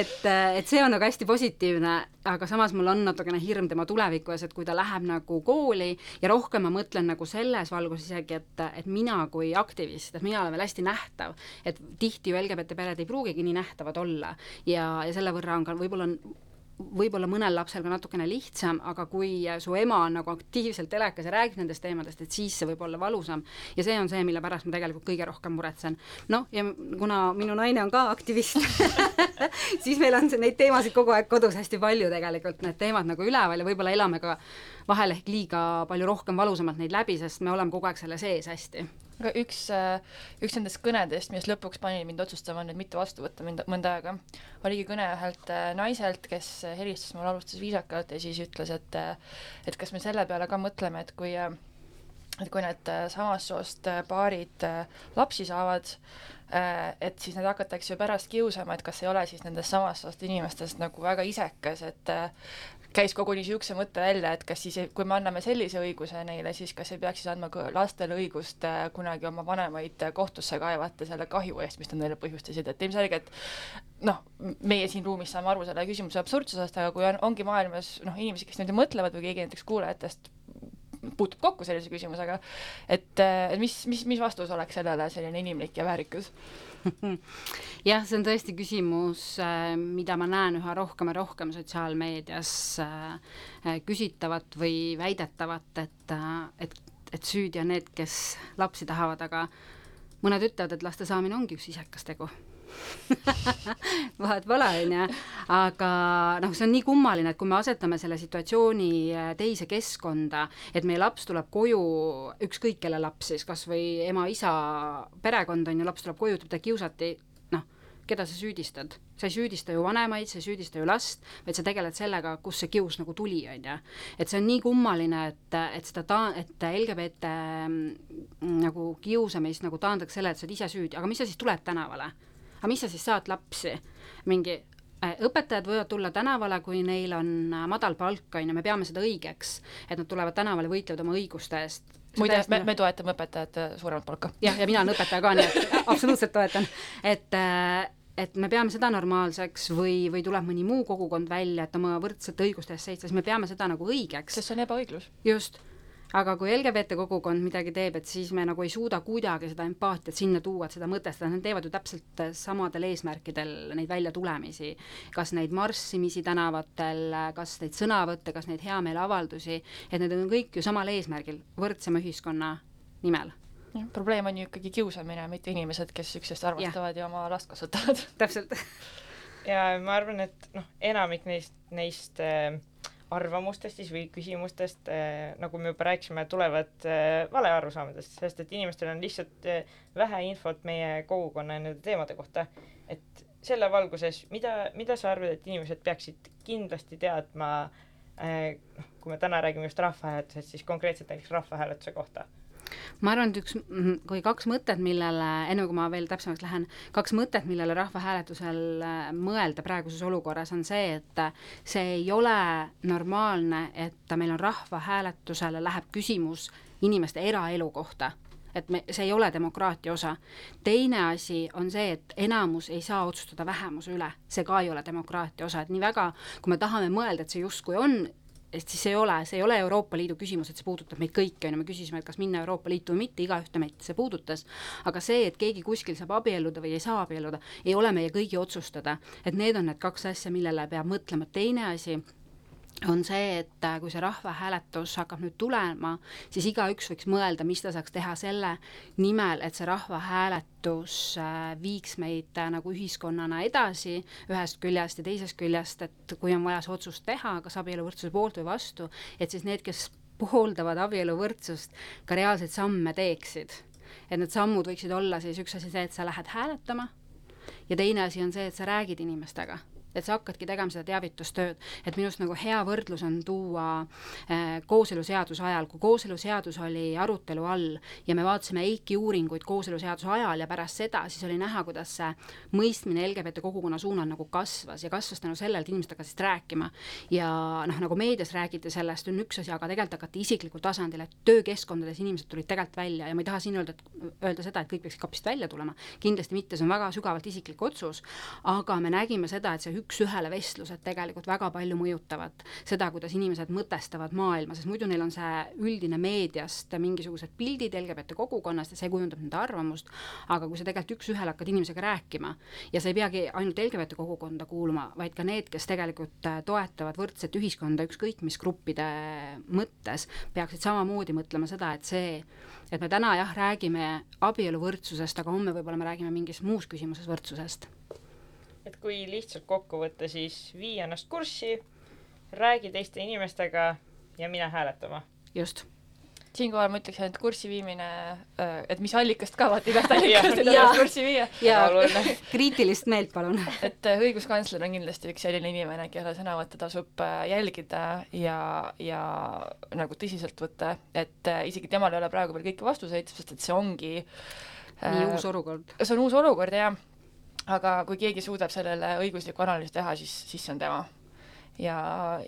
et, et see on nagu hästi positiivne, aga samas mul on natukene hirm tema tuleviku ees, et kui ta läheb nagu kooli ja rohkem ma mõtlen nagu selles valguses isegi, et, et mina kui aktivist, et mina olen veel hästi nähtav, et tihti ju LGBT pered ei pruugigi nii nähtavad olla. Ja, ja selle võrra on ka võib-olla on võib-olla mõnel lapsel ka natukene lihtsam, aga kui su ema on nagu aktiivselt telekas ja räägib nendest teemadest, et siis see võib olla valusam. ja see on see, mille pärast ma tegelikult kõige rohkem muretsen. noh, ja kuna minu naine on ka aktivist siis meil on neid teemasid kogu aeg kodus hästi palju tegelikult, need teemad nagu üleval ja võib-olla elame ka vahel ehk liiga palju rohkem valusamalt neid läbi, sest me oleme kogu aeg selle sees hästi. Aga üks, äh, üks nendest kõnedest, mis lõpuks pani mind otsustama nüüd mitte vastu võtta mind mõnda aega, oligi kõne ühelt äh, naiselt, kes helistas mulle, alustas viisakalt ja siis ütles, et äh, et kas me selle peale ka mõtleme, et kui et kui need samast soost paarid lapsi saavad, et siis neid hakatakse ju pärast kiusama, et kas ei ole siis nendest samast soost inimestest nagu väga isekas, et käis koguni niisuguse mõtte välja, et kas siis, kui me anname sellise õiguse neile, siis kas ei peaks siis andma ka lastele õigust äh, kunagi oma vanemaid äh, kohtusse kaevata selle kahju eest, mis nad neile põhjustasid, et ilmselgelt noh, meie siin ruumis saame aru selle küsimuse absurdsusest, aga kui on, ongi maailmas noh, inimesi, kes niimoodi mõtlevad või keegi näiteks kuulajatest puutub kokku sellise küsimusega, et, mis, mis, mis vastus oleks sellele selline inimlik ja väärikus? jah, see on tõesti küsimus, äh, mida ma näen üha rohkem ja rohkem sotsiaalmeedias äh, küsitavat või väidetavat, et, äh, et, et süüdi on need, kes lapsi tahavad, aga mõned ütlevad, et laste saamine ongi üks isekas tegu vahet pole, on ju, aga noh, see on nii kummaline, et kui me asetame selle situatsiooni äh, teise keskkonda, et meie laps tuleb koju, ükskõik kelle laps siis, kas või ema-isa perekond on ju, laps tuleb koju, ütleb, ta kiusati, noh, keda sa süüdistad? sa ei süüdista ju vanemaid, sa ei süüdista ju last, vaid sa tegeled sellega, kust see kius nagu tuli, on ju. et see on nii kummaline, et, et seda ta-, et LGBT mm, nagu kiusamist nagu taandatakse selle, et sa oled ise süüdi, aga mis sa siis tuled tänavale? Aga mis sa siis saad lapsi, mingi äh, õpetajad võivad tulla tänavale, kui neil on äh, madal palk, on ju, me peame seda õigeks, et nad tulevad tänavale, võitlevad oma õiguste eest. muide, me, me toetame õpetajate suuremat palka. jah, ja mina olen õpetaja ka, nii et absoluutselt toetan, et äh, et me peame seda normaalseks või, või tuleb mõni muu kogukond välja, et oma võrdsete õiguste eest seista, siis me peame seda nagu õigeks. sest see on ebaõiglus. just aga kui LGBT kogukond midagi teeb, et siis me nagu ei suuda kuidagi seda empaatiat sinna tuua, et seda mõtestada, nad teevad ju täpselt samadel eesmärkidel neid väljatulemisi. kas neid marssimisi tänavatel, kas neid sõnavõtte, kas neid heameeleavaldusi, et need on kõik ju samal eesmärgil, võrdsema ühiskonna nimel jah, probleem on ju ikkagi kiusamine, mitte inimesed, kes üksteist armastavad ja, ja oma last kasvatavad. täpselt. ja ma arvan, et noh, enamik neist, neist äh, arvamustest siis või küsimustest äh,, nagu me juba rääkisime, tulevad äh, valearusaamadest, sest et inimestel on lihtsalt äh, vähe infot meie kogukonna ja nende teemade kohta. et selle valguses, mida, mida sa arvad, et inimesed peaksid kindlasti teadma noh, kui me täna räägime just rahvahääletusest, siis konkreetselt näiteks rahvahääletuse kohta ma arvan, et üks, kui kaks mõtet, millele, enne kui ma veel täpsemaks lähen, kaks mõtet, millele rahvahääletusel äh, mõelda praeguses olukorras, on see, et see ei ole normaalne, et meil on rahvahääletusele läheb küsimus inimeste eraelu kohta. Et me, see ei ole demokraatia osa. teine asi on see, et enamus ei saa otsustada vähemuse üle, see ka ei ole demokraatia osa, et nii väga, kui me tahame mõelda, et see justkui on et siis ei ole, see ei ole Euroopa Liidu küsimus, et see puudutab meid kõiki, on ju, me küsisime, et kas minna Euroopa Liitu või mitte, igaühte meid see puudutas, aga see, et keegi kuskil saab abielluda või ei saa abielluda, ei ole meie kõigi otsustada. et need on need kaks asja, millele peab mõtlema, teine asi on see, et äh, kui see rahvahääletus hakkab nüüd tulema, siis igaüks võiks mõelda, mis ta saaks teha selle nimel, et see rahvahääletus äh, viiks meid äh, nagu ühiskonnana edasi ühest küljest ja teisest küljest, et kui on vaja see otsus teha, kas abieluvõrdsuse poolt või vastu, et siis need, kes pooldavad abieluvõrdsust, ka reaalseid samme teeksid. et need sammud võiksid olla siis üks asi see, et sa lähed hääletama ja teine asi on see, et sa räägid inimestega et sa hakkadki tegema seda teavitustööd, et minu arust nagu hea võrdlus on tuua äh, kooseluseaduse ajal, kui kooseluseadus oli arutelu all ja me vaatasime EIK-i uuringuid kooseluseaduse ajal ja pärast seda, siis oli näha, kuidas see mõistmine LGBT kogukonna suunal nagu kasvas ja kasvas tänu sellele, et inimesed hakkasid rääkima. ja noh, nagu meedias räägiti sellest, on üks asi, aga tegelikult hakati isiklikul tasandil, et töökeskkondades inimesed tulid tegelikult välja ja ma ei taha siin öelda, et öelda seda, et kõik peaksid kapist välja tulema, kindlasti mitte, see on väga sügavalt isiklik otsus, aga me nägime seda, et see üks-ühele vestlused tegelikult väga palju mõjutavad seda, kuidas inimesed mõtestavad maailma, sest muidu neil on see üldine meediast mingisugused pildid LGBT kogukonnast ja see kujundab nende arvamust, aga kui sa tegelikult üks-ühele hakkad inimesega rääkima ja sa ei peagi ainult LGBT kogukonda kuuluma, vaid ka need, kes tegelikult äh, toetavad võrdset ühiskonda ükskõik mis gruppide mõttes, peaksid samamoodi mõtlema seda, et see, et me täna jah, räägime abieluvõrdsusest, aga homme võib-olla me räägime mingis muus küsimuses võrdsusest et kui lihtsalt kokku võtta, siis vii ennast kurssi, räägi teiste inimestega ja mine hääletama. just. siinkohal ma ütleksin, et kurssi viimine, et mis allikast ka, vaata igast allikast ennast kurssi viia. ja kriitilist meelt palun. et äh, õiguskantsler on kindlasti üks selline inimene, kelle sõnavõtte tasub äh, jälgida ja, ja nagu tõsiselt võtta, et äh, isegi temal ei ole praegu veel kõiki vastuseid, sest et see ongi nii uus olukord. see on uus olukord, jah aga kui keegi suudab sellele õiguslikku analüüsi teha, siis, siis see on tema. ja,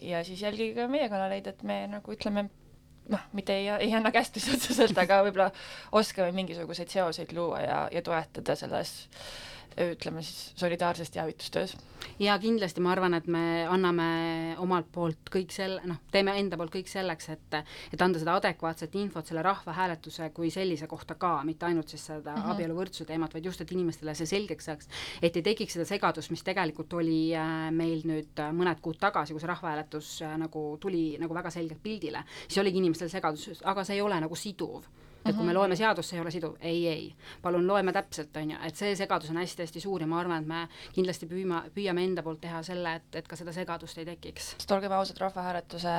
ja siis jälgige meie kanaleid, et me nagu ütleme, noh, mitte ei, ei anna kästusi otseselt, aga võib-olla oskame mingisuguseid seoseid luua ja, ja toetada selles ütleme siis solidaarses teavitustöös. ja kindlasti ma arvan, et me anname omalt poolt kõik selle, noh, teeme enda poolt kõik selleks, et et anda seda adekvaatset infot selle rahvahääletuse kui sellise kohta ka, mitte ainult siis seda mm -hmm. abieluvõrdsuse teemat, vaid just, et inimestele see selgeks saaks, et ei tekiks seda segadust, mis tegelikult oli äh, meil nüüd äh, mõned kuud tagasi, kui see rahvahääletus äh, nagu tuli nagu väga selgelt pildile, siis oligi inimestel segadus, aga see ei ole nagu siduv et kui me mhm. loeme seadust, see ei ole siduv, ei, ei. palun loeme täpselt, on ju, et see segadus on hästi-hästi suur ja ma arvan, et me kindlasti püüma, püüame enda poolt teha selle, et, et ka seda segadust ei tekiks. sest olgem ausad, rahvahääletuse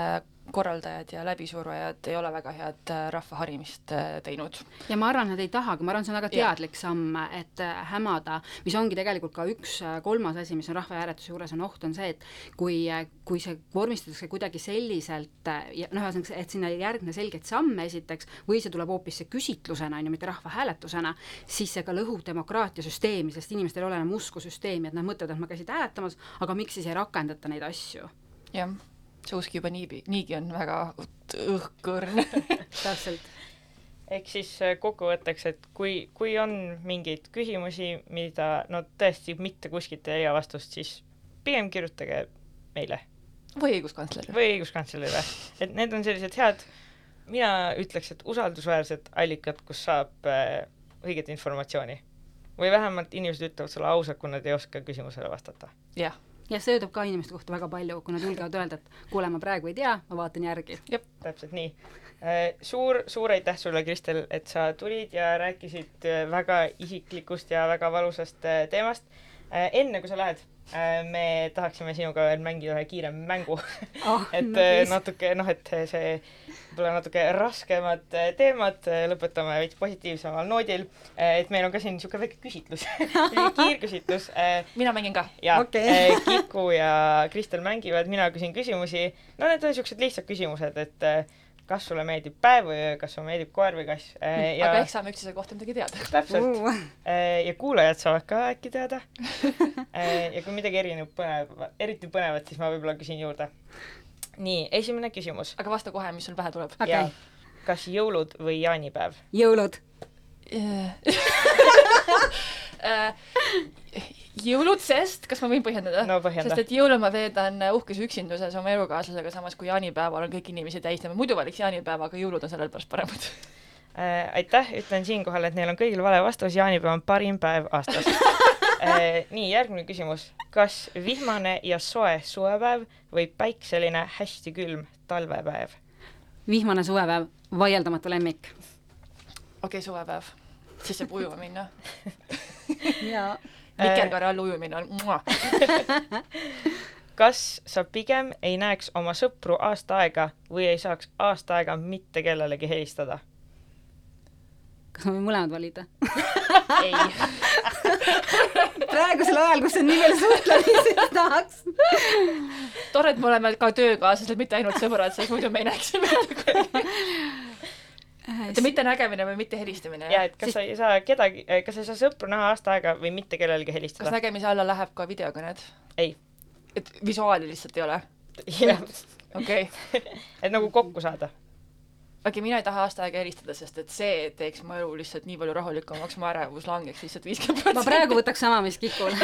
korraldajad ja läbisurujad ei ole väga head äh, rahva harimist äh, teinud. ja ma arvan, nad ei tahagi, ma arvan, see on väga teadlik samm, et äh, hämada, mis ongi tegelikult ka üks kolmas asi, mis on rahvahääletuse juures on oht, on see, et kui, kui see vormistatakse kuidagi selliselt ja noh, ühesõnaga, et sinna ei järgne selgeid samme esiteks, või see tuleb hoopis see küsitlusena, on ju, mitte rahvahääletusena, siis see ka lõhub demokraatiasüsteemi, sest inimestel ei ole enam usku süsteemi, et nad mõtlevad, et ma käisin hääletamas, aga miks siis ei rakendata neid asju. jah see usk juba niibi, niigi on väga õhkõrn täpselt. ehk siis äh, kokkuvõtteks, et kui, kui on mingeid küsimusi, mida no tõesti mitte kuskilt ei leia vastust, siis pigem kirjutage meile. või õiguskantslerile. või õiguskantslerile, et need on sellised head mina ütleks, et usaldusväärsed allikad, kus saab äh, õiget informatsiooni. või vähemalt inimesed ütlevad sulle ausalt, kui nad ei oska küsimusele vastata. jah, ja see ütleb ka inimeste kohta väga palju, kui nad julgevad öelda, et kuule, ma praegu ei tea, ma vaatan järgi. täpselt nii. suur, suur aitäh sulle, Kristel, et sa tulid ja rääkisid äh, väga isiklikust ja väga valusast äh, teemast. enne kui sa lähed, me tahaksime sinuga veel mängida ühe kiire mängu, oh, et äh, natuke noh, et see võib-olla natuke raskemad äh, teemad äh, lõpetame veits positiivsemal noodil. et meil on ka siin niisugune väike küsitlus, kiirküsitlus mina mängin ka. ja Okei. okay. Kiku ja Kristel mängivad, mina küsin küsimusi. no need on niisugused lihtsad küsimused, et eh, kas sulle meeldib päev või öö, kas sulle meeldib koer või kass eh, ja aga eks saame üksteise kohta midagi teada. täpselt Uh. Eh, ja kuulajad saavad ka äkki teada. ja kui midagi erinev põnev, eriti põnevat, siis ma võib-olla küsin juurde. nii, esimene küsimus. aga vasta kohe, mis sul pähe tuleb. Okei. ja kas jõulud või jaanipäev? jõulud. jõulud, sest, kas ma võin põhjendada No põhjenda. sest et jõule ma veedan uhkes üksinduses oma elukaaslasega, samas kui jaanipäeval on kõik inimesi tähistame, muidu valiks jaanipäeva, aga jõulud on sellepärast paremad. Äh, aitäh, ütlen siinkohal, et neil on kõigil vale vastus, jaanipäev on parim päev aastas äh. nii, järgmine küsimus. kas vihmane ja soe suvepäev või päikseline hästi külm talvepäev? vihmane suvepäev, vaieldamatu lemmik. okei okay,, suvepäev, siis saab ujuma minna. jaa. vikerkaare all ujumine on kas sa pigem ei näeks oma sõpru aasta aega või ei saaks aasta aega mitte kellelegi helistada? kas ma võin mõlemad valida? ei, praegusel ajal, kus on nii palju suhtlemisi, tahaks. tore, et me oleme ka töökaaslased, mitte ainult sõbrad, sest muidu me ei näeks mitte et mitte nägemine või mitte helistamine. ja et kas sa ei saa kedagi, kas sa ei saa sõpru näha aasta aega või mitte kellelegi kas helistada? nägemise alla läheb ka videokõned? ei. et visuaali lihtsalt ei ole? jah, okei et nagu kokku saada. Okei okay,, mina ei taha aasta aega helistada, sest et see teeks mu elu lihtsalt nii palju rahulikumaks, mu ärevus langeks lihtsalt viiskümmend protsenti. ma praegu võtaks sama, mis Kikul.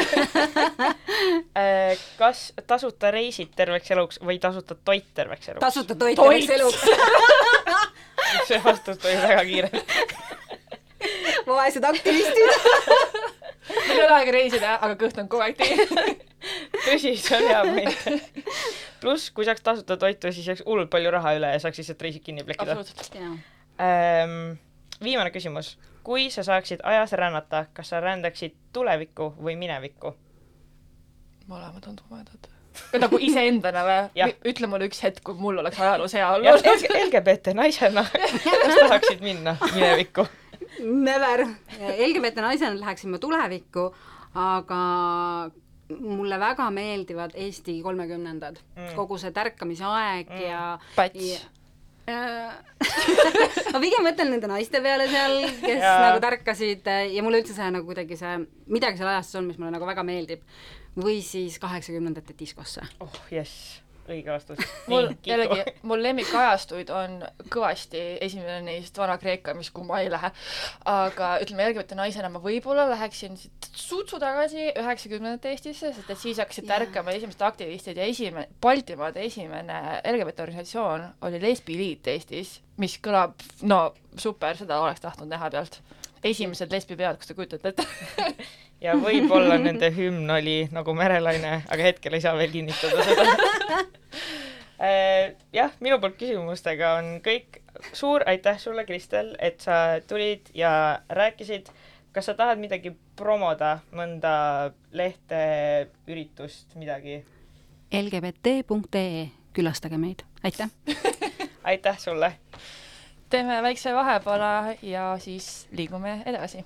Äh, kas tasuta reisid terveks eluks või tasuta toit terveks eluks? tasuta toit Toit. terveks eluks. see vastus tuli väga kiirelt. vaesed aktivistid. mul ei ole aega reisida, aga kõht on kogu aeg teinud. tõsi, see on hea point. pluss, kui saaks tasuta toitu, siis jääks hullult palju raha üle ja saaks lihtsalt reisid kinni plekkida. absoluutselt. Ähm, viimane küsimus. kui sa saaksid ajas rännata, kas sa rändaksid tulevikku või minevikku? mõlemad on tumedad. nagu iseendana või? ütle mulle üks hetk, kui mul oleks ajaloos hea olnud., LGBT naisena, kas tahaksid minna minevikku? Never. LGBT naisena läheksin ma tulevikku, aga mulle väga meeldivad Eesti kolmekümnendad Mm. kogu see tärkamise aeg mm. ja pats. Äh, ma pigem mõtlen nende naiste peale seal, kes ja. nagu tärkasid äh, ja mulle üldse see nagu kuidagi see, midagi seal ajastus on, mis mulle nagu väga meeldib. või siis kaheksakümnendate diskosse. oh jess, õige vastus. mul jällegi, mul lemmikajastuid on kõvasti esimene neist Vana-Kreeka, mis kumma ei lähe. aga ütleme, LGBT naisena ma võib-olla läheksin siit sutsu tagasi üheksakümnendate Eestisse, sest et siis hakkasid Jaa. tärkama esimesed aktivistid ja esimene, Baltimaade esimene LGBT organisatsioon oli lesbiliit Eestis, mis kõlab, no super, seda oleks tahtnud näha pealt. esimesed lesbipeod, kas te kujutate ette? ja võib-olla nende hümn oli nagu Merelaine, aga hetkel ei saa veel kinnitada seda. jah, minu poolt küsimustega on kõik. suur aitäh sulle, Kristel, et sa tulid ja rääkisid. kas sa tahad midagi promoda, mõnda lehte, üritust, midagi? lgbt.ee, külastage meid, aitäh! aitäh sulle. teeme väikse vahepala ja siis liigume edasi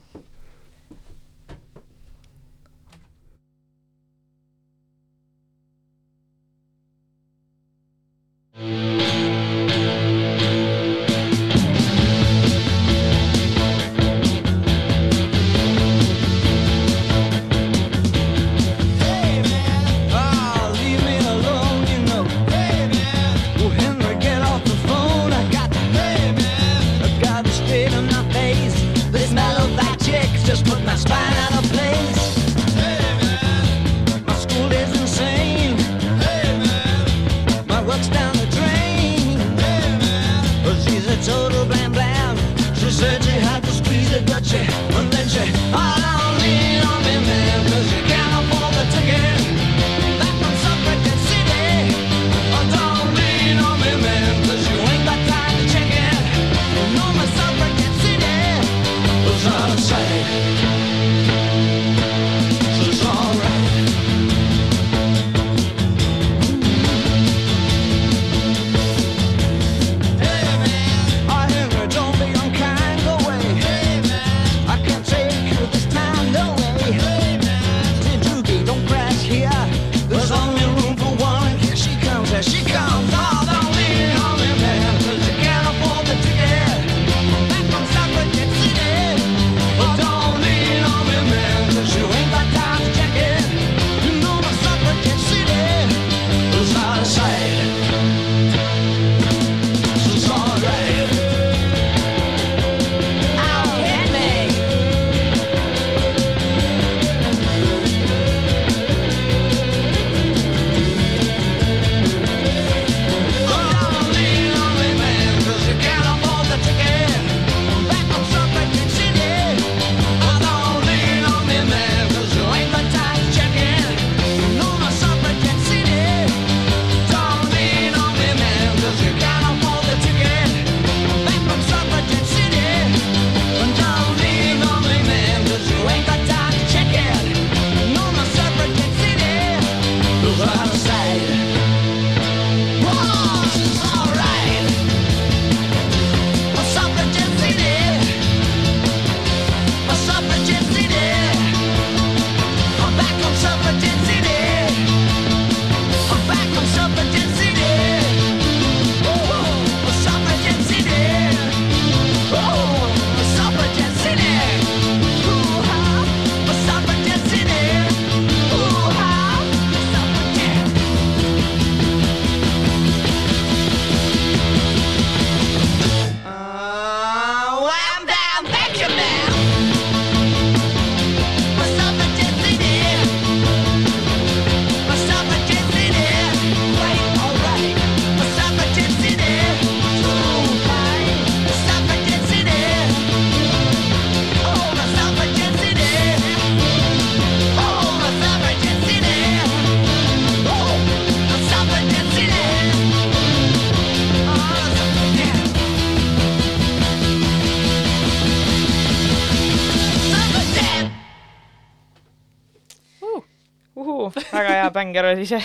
bänger oli see.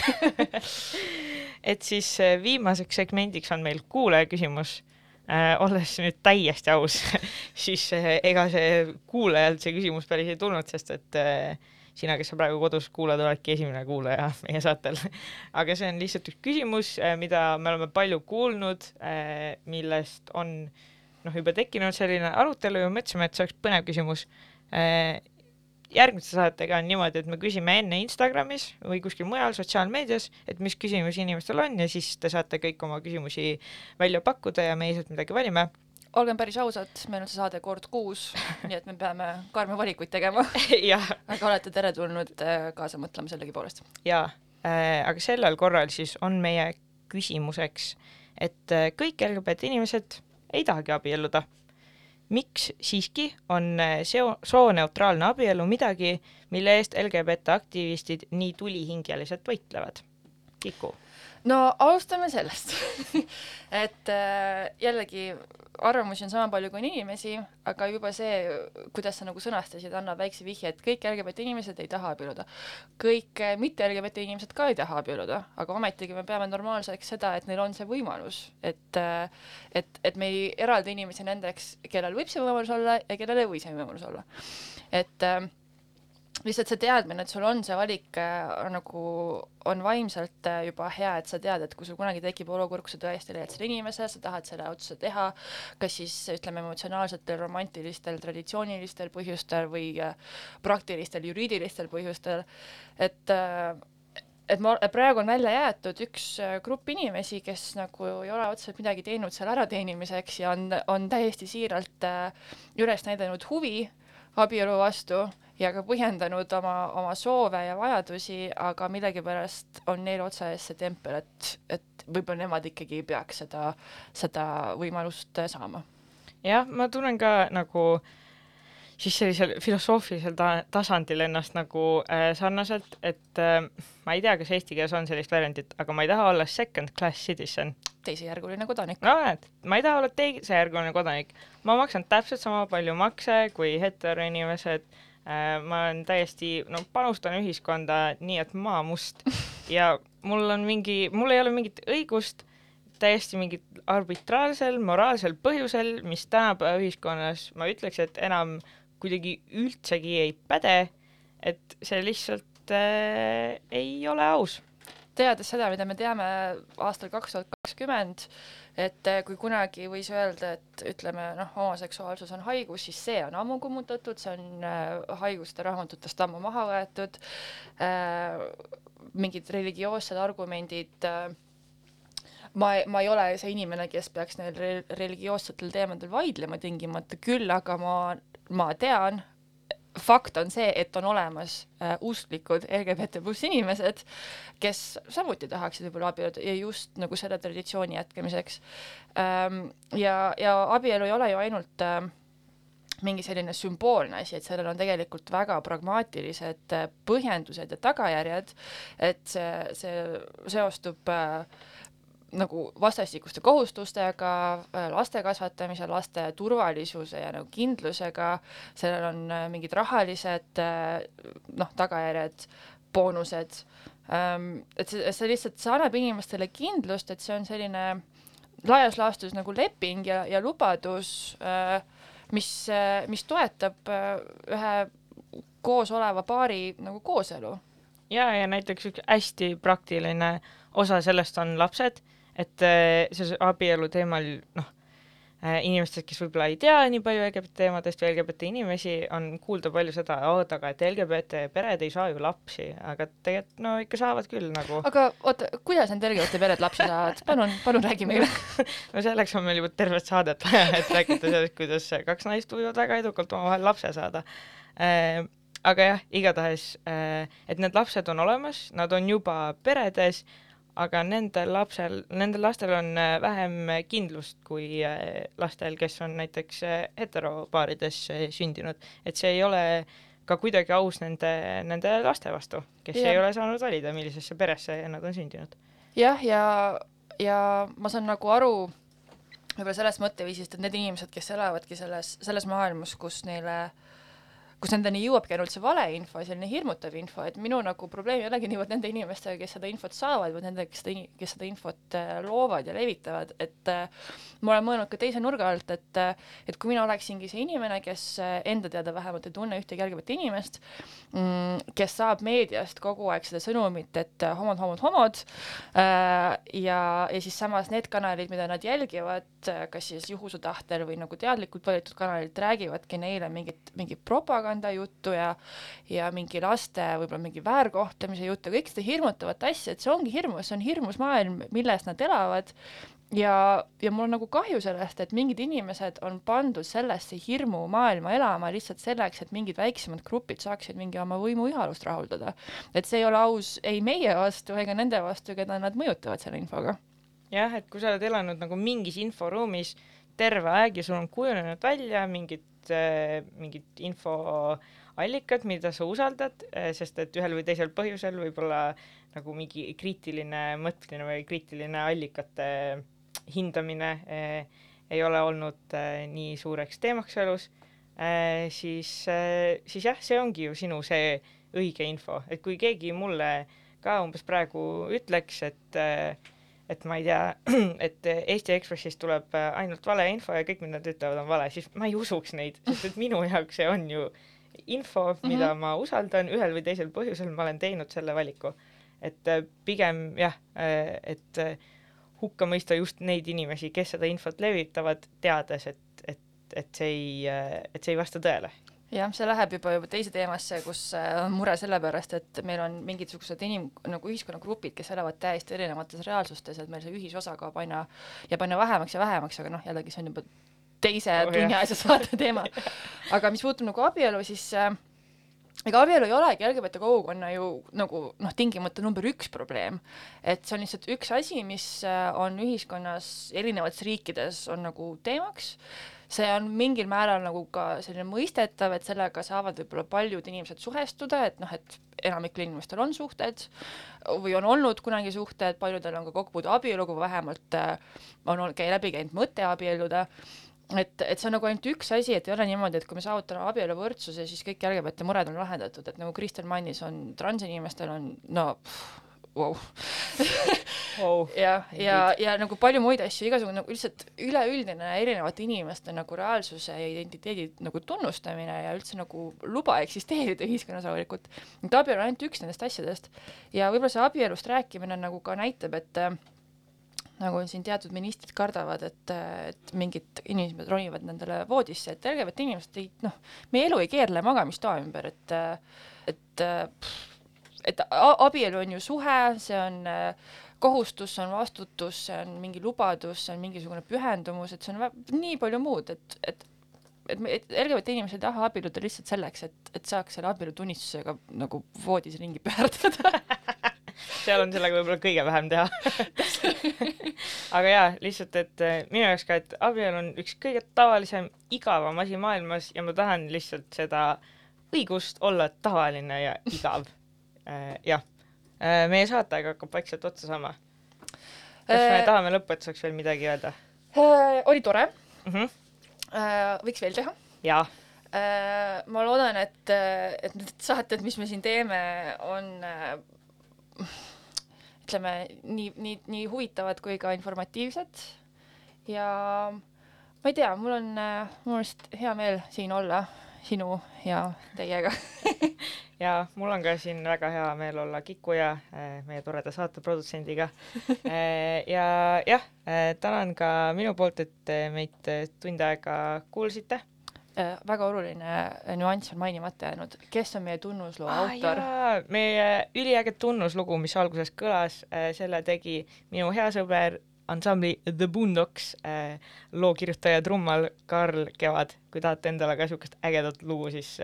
et siis äh, viimaseks segmendiks on meil kuulaja küsimus äh,. olles nüüd täiesti aus, siis äh, ega see kuulajalt see küsimus päris ei tulnud, sest et sina, kes sa praegu kodus kuulad, oledki esimene kuulaja meie saatel. aga see on lihtsalt üks küsimus, mida me oleme palju kuulnud, millest on noh, juba tekkinud selline arutelu ja mõtlesime, et see oleks põnev küsimus järgmiste saatega on niimoodi, et me küsime enne Instagramis või kuskil mujal sotsiaalmeedias, et mis küsimusi inimestel on ja siis te saate kõik oma küsimusi välja pakkuda ja meie sealt midagi valime. olgem päris ausad, meil on see saade kord kuus, nii et me peame karme valikuid tegema, aga olete teretulnud äh, kaasa mõtlema sellegipoolest. jaa äh,, aga sellel korral siis on meie küsimuseks, et äh, kõik LGBT inimesed ei tahagi abielluda. Miks siiski on äh, seo-, sooneutraalne abielu midagi, mille eest LGBT aktivistid nii tulihingeliselt võitlevad? Kiku. no alustame sellest, et äh, jällegi arvamusi on sama palju kui on inimesi, aga juba see, kuidas sa nagu sõnastasid, annab väikse vihje, et kõik LGBT inimesed ei taha abielluda. kõik äh, mitte LGBT inimesed ka ei taha abielluda, aga ometigi me peame normaalseks seda, et neil on see võimalus, et äh, et, et me ei eralda inimesi nendeks, kellel võib see võimalus olla ja kellel ei või see võimalus olla. et äh, lihtsalt see teadmine, et sul on see valik äh, nagu on vaimselt äh, juba hea, et sa tead, et kui sul kunagi tekib olukord, kus sa tõesti leiad selle inimese, sa tahad selle otsuse teha, kas siis ütleme emotsionaalsetel, romantilistel, traditsioonilistel põhjustel või äh, praktilistel, juriidilistel põhjustel, et et ma, praegu on välja jäetud üks grupp inimesi, kes nagu ei ole otseselt midagi teinud selle ärateenimiseks ja on, on täiesti siiralt üles näidanud huvi abielu vastu ja ka põhjendanud oma, oma soove ja vajadusi, aga millegipärast on neil otsa ees see tempel, et, et võib-olla nemad ikkagi ei peaks seda, seda võimalust äh, saama. jah, ma tunnen ka nagu siis sellisel filosoofilisel ta tasandil ennast nagu äh, sarnaselt, et äh, ma ei tea, kas eesti keeles on sellist väljendit, aga ma ei taha olla second class citizen. teisejärguline kodanik. no näed, ma ei taha olla teisejärguline kodanik. ma maksan täpselt sama palju makse kui heteroinimesed äh,, ma olen täiesti, no panustan ühiskonda nii, et maa must ja mul on mingi, mul ei ole mingit õigust täiesti mingit arbitraarsel moraalsel põhjusel, mis tänapäeva ühiskonnas ma ütleks, et enam kuidagi üldsegi ei päde, et see lihtsalt äh, ei ole aus. teades seda, mida me teame aastal kaks tuhat kakskümmend, et eh, kui kunagi võis öelda, et ütleme noh, homoseksuaalsus on haigus, siis see on ammu kummutatud, see on äh, haiguste raamatutest ammu maha võetud äh,, mingid religioossed argumendid äh, ma, ma ei ole see inimene, kes peaks neil re religioossetel teemadel vaidlema tingimata, küll aga ma, ma tean, fakt on see, et on olemas äh, usklikud LGBT pluss inimesed, kes samuti tahaksid võib-olla abielluda ja just nagu selle traditsiooni jätkamiseks ähm,. ja, ja abielu ei ole ju ainult äh, mingi selline sümboolne asi, et sellel on tegelikult väga pragmaatilised äh, põhjendused ja tagajärjed, et see, see seostub äh, nagu vastastikuste kohustustega, laste kasvatamise, laste turvalisuse ja nagu kindlusega, sellel on äh, mingid rahalised äh, noh, tagajärjed, boonused, et see, see lihtsalt, see annab inimestele kindlust, et see on selline laias laastus nagu leping ja, ja lubadus, äh, mis, mis toetab ühe koos oleva paari nagu kooselu. ja, ja näiteks üks hästi praktiline osa sellest on lapsed et äh, see abielu teemal, noh, inimestest, kes võib-olla ei tea nii palju LGBT teemadest või LGBT inimesi, on kuulda palju seda, oot, aga et LGBT pered ei saa ju lapsi, aga tegelikult no ikka saavad küll nagu. aga oota, kuidas need LGBT pered lapsi saavad, palun, palun räägi meile no selleks on meil juba tervet saadet vaja, et rääkida sellest, kuidas kaks naist võivad väga edukalt omavahel lapse saada äh, aga jah, igatahes, et need lapsed on olemas, nad on juba peredes aga nendel lapsel, nendel lastel on äh, vähem kindlust kui äh, lastel, kes on näiteks äh, heteropaarides sündinud, et see ei ole ka kuidagi aus nende, nende laste vastu, kes ja. ei ole saanud valida, millisesse peresse nad on sündinud. jah, ja, ja ma saan nagu aru võib-olla sellest mõtteviisist, et need inimesed, kes elavadki selles, selles maailmas, kus neile äh, kus nendeni jõuabki ainult see valeinfo, selline hirmutav info, et minu nagu probleem ei olegi niivõrd nende inimestega, kes seda infot saavad, vaid nendega, kes seda, kes seda infot äh, loovad ja levitavad, et äh, ma olen mõelnud ka teise nurga alt, et äh, et kui mina oleksingi see inimene, kes äh, enda teada vähemalt ei tunne ühtegi järgivat inimest mm,, kes saab meediast kogu aeg seda sõnumit, et homod, homod, homod äh, ja, ja siis samas need kanalid, mida nad jälgivad, kas siis juhuse tahtel või nagu teadlikult valitud kanalid, räägivadki neile mingit, mingit propagandat, propagandajuttu ja ja mingi laste võib-olla mingi väärkohtlemise juttu, kõik seda hirmutavat asja, et see ongi hirmus, see on hirmus maailm, milles nad elavad ja, ja mul on nagu kahju sellest, et mingid inimesed on pandud sellesse hirmumaailma elama lihtsalt selleks, et mingid väiksemad grupid saaksid mingi oma võimuihalust rahuldada. et see ei ole aus ei meie vastu ega nende vastu, keda nad mõjutavad selle infoga. jah, et kui sa oled elanud nagu mingis inforuumis terve aeg ja sul on kujunenud välja mingid mingid infoallikad, mida sa usaldad, äh, sest et ühel või teisel põhjusel võib-olla nagu mingi kriitiline mõtlemine või kriitiline allikate hindamine äh, ei ole olnud äh, nii suureks teemaks elus. Äh,, siis äh,, siis jah, see ongi ju sinu see õige info, et kui keegi mulle ka umbes praegu ütleks, et äh, et ma ei tea, et Eesti Ekspressist tuleb äh, ainult valeinfo ja kõik, mida nad ütlevad, on vale, siis ma ei usuks neid, sest et minu jaoks see on ju info, mida mm -hmm. ma usaldan, ühel või teisel põhjusel ma olen teinud selle valiku. et äh, pigem jah, et hukka mõista just neid inimesi, kes seda infot levitavad, teades, et, et, et see ei, et see ei vasta tõele jah, see läheb juba juba teise teemasse, kus äh, on mure sellepärast, et meil on mingisugused inim-, nagu ühiskonnagrupid, kes elavad täiesti erinevates reaalsustes, et meil see ühisosa kaob aina, jääb aina vähemaks ja vähemaks, aga noh, jällegi see on juba teise oh, tunni asja saate teema. aga mis puutub nagu abielu, siis äh, ega abielu ei olegi LGBT kogukonna ju nagu noh, tingimata number üks probleem. et see on lihtsalt üks asi, mis äh, on ühiskonnas erinevates riikides on nagu teemaks see on mingil määral nagu ka selline mõistetav, et sellega saavad võib-olla paljud inimesed suhestuda, et noh, et enamikul inimestel on suhted või on olnud kunagi suhted, paljudel on ka kokkupuude abieluga vähemalt äh, on käi läbi käinud mõte abielluda et, et see on nagu ainult üks asi, et ei ole niimoodi, et kui me saavutame abieluvõrdsuse, siis kõik LGBT mured on lahendatud, et nagu Kristel mainis, on transinimestel on no pff, wow. wow. ja, ja, ja nagu palju muid asju, igasugune nagu lihtsalt üleüldine erinevate inimeste nagu reaalsuse ja identiteedi nagu tunnustamine ja üldse nagu luba eksisteerida ühiskonnas rahulikult. et abielu on ainult üks nendest asjadest ja võib-olla see abielust rääkimine nagu ka näitab, et äh, nagu siin teatud ministrid kardavad, et, et mingid inimesed ronivad nendele voodisse, et LGBT inimesed ei noh, meie elu ei keerle magamistoa ümber, et et et a- abielu on ju suhe, see on äh, kohustus, see on vastutus, see on mingi lubadus, see on mingisugune pühendumus, et see on nii palju muud, et, et et, et LGBT inimesed ei taha abielluda lihtsalt selleks, et, et saaks selle abielutunnistusega nagu voodis ringi pöörduda. Seal on sellega võib-olla kõige vähem teha. Aga jaa, lihtsalt, et äh, minu jaoks ka, et abielu on üks kõige tavalisem, igavam asi maailmas ja ma tahan lihtsalt seda õigust olla tavaline ja igav. Äh. jah meie saateaeg hakkab vaikselt otsa saama. kas me Äh, tahame lõpetuseks veel midagi öelda Äh, oli tore mm? -hmm. äh,, võiks veel teha jaa, äh,. ma loodan, et, et need saated, mis me siin teeme, on äh, ütleme nii, nii, nii huvitavad kui ka informatiivsed ja ma ei tea, mul on äh, minu arust hea meel siin olla sinu ja teiega. ja mul on ka siin väga hea meel olla Kiku ja äh, meie toreda saate produtsendiga äh,. ja jah äh,, tänan ka minu poolt, et meid tund aega kuulsite väga oluline nüanss on mainimata jäänud, kes on meie tunnusloo autor? meie üliäge tunnuslugu, mis alguses kõlas, selle tegi minu hea sõber ansambli The Boondocks loo kirjutaja trummal Karl Kevad. kui tahate endale ka niisugust ägedat lugu, siis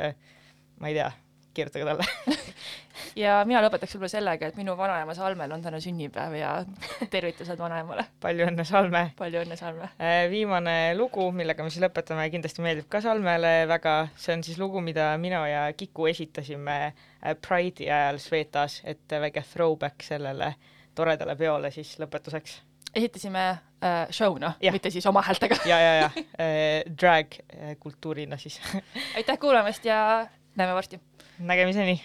ma ei tea, kirjutage talle. ja mina lõpetaks võib-olla sellega, et minu vanaema Salmel on täna sünnipäev ja tervitused vanaemale. palju õnne, Salme palju õnne, Salme! Äh, viimane lugu, millega me siis lõpetame, kindlasti meeldib ka Salmele väga, see on siis lugu, mida mina ja Kiku esitasime äh, Pride'i ajal Svetas, et väike throwback sellele toredale peole siis lõpetuseks. esitasime äh, show'na, mitte siis oma häältega. ja, ja, ja äh, drag äh, kultuurina siis. aitäh kuulamast ja näeme varsti! Nägemiseni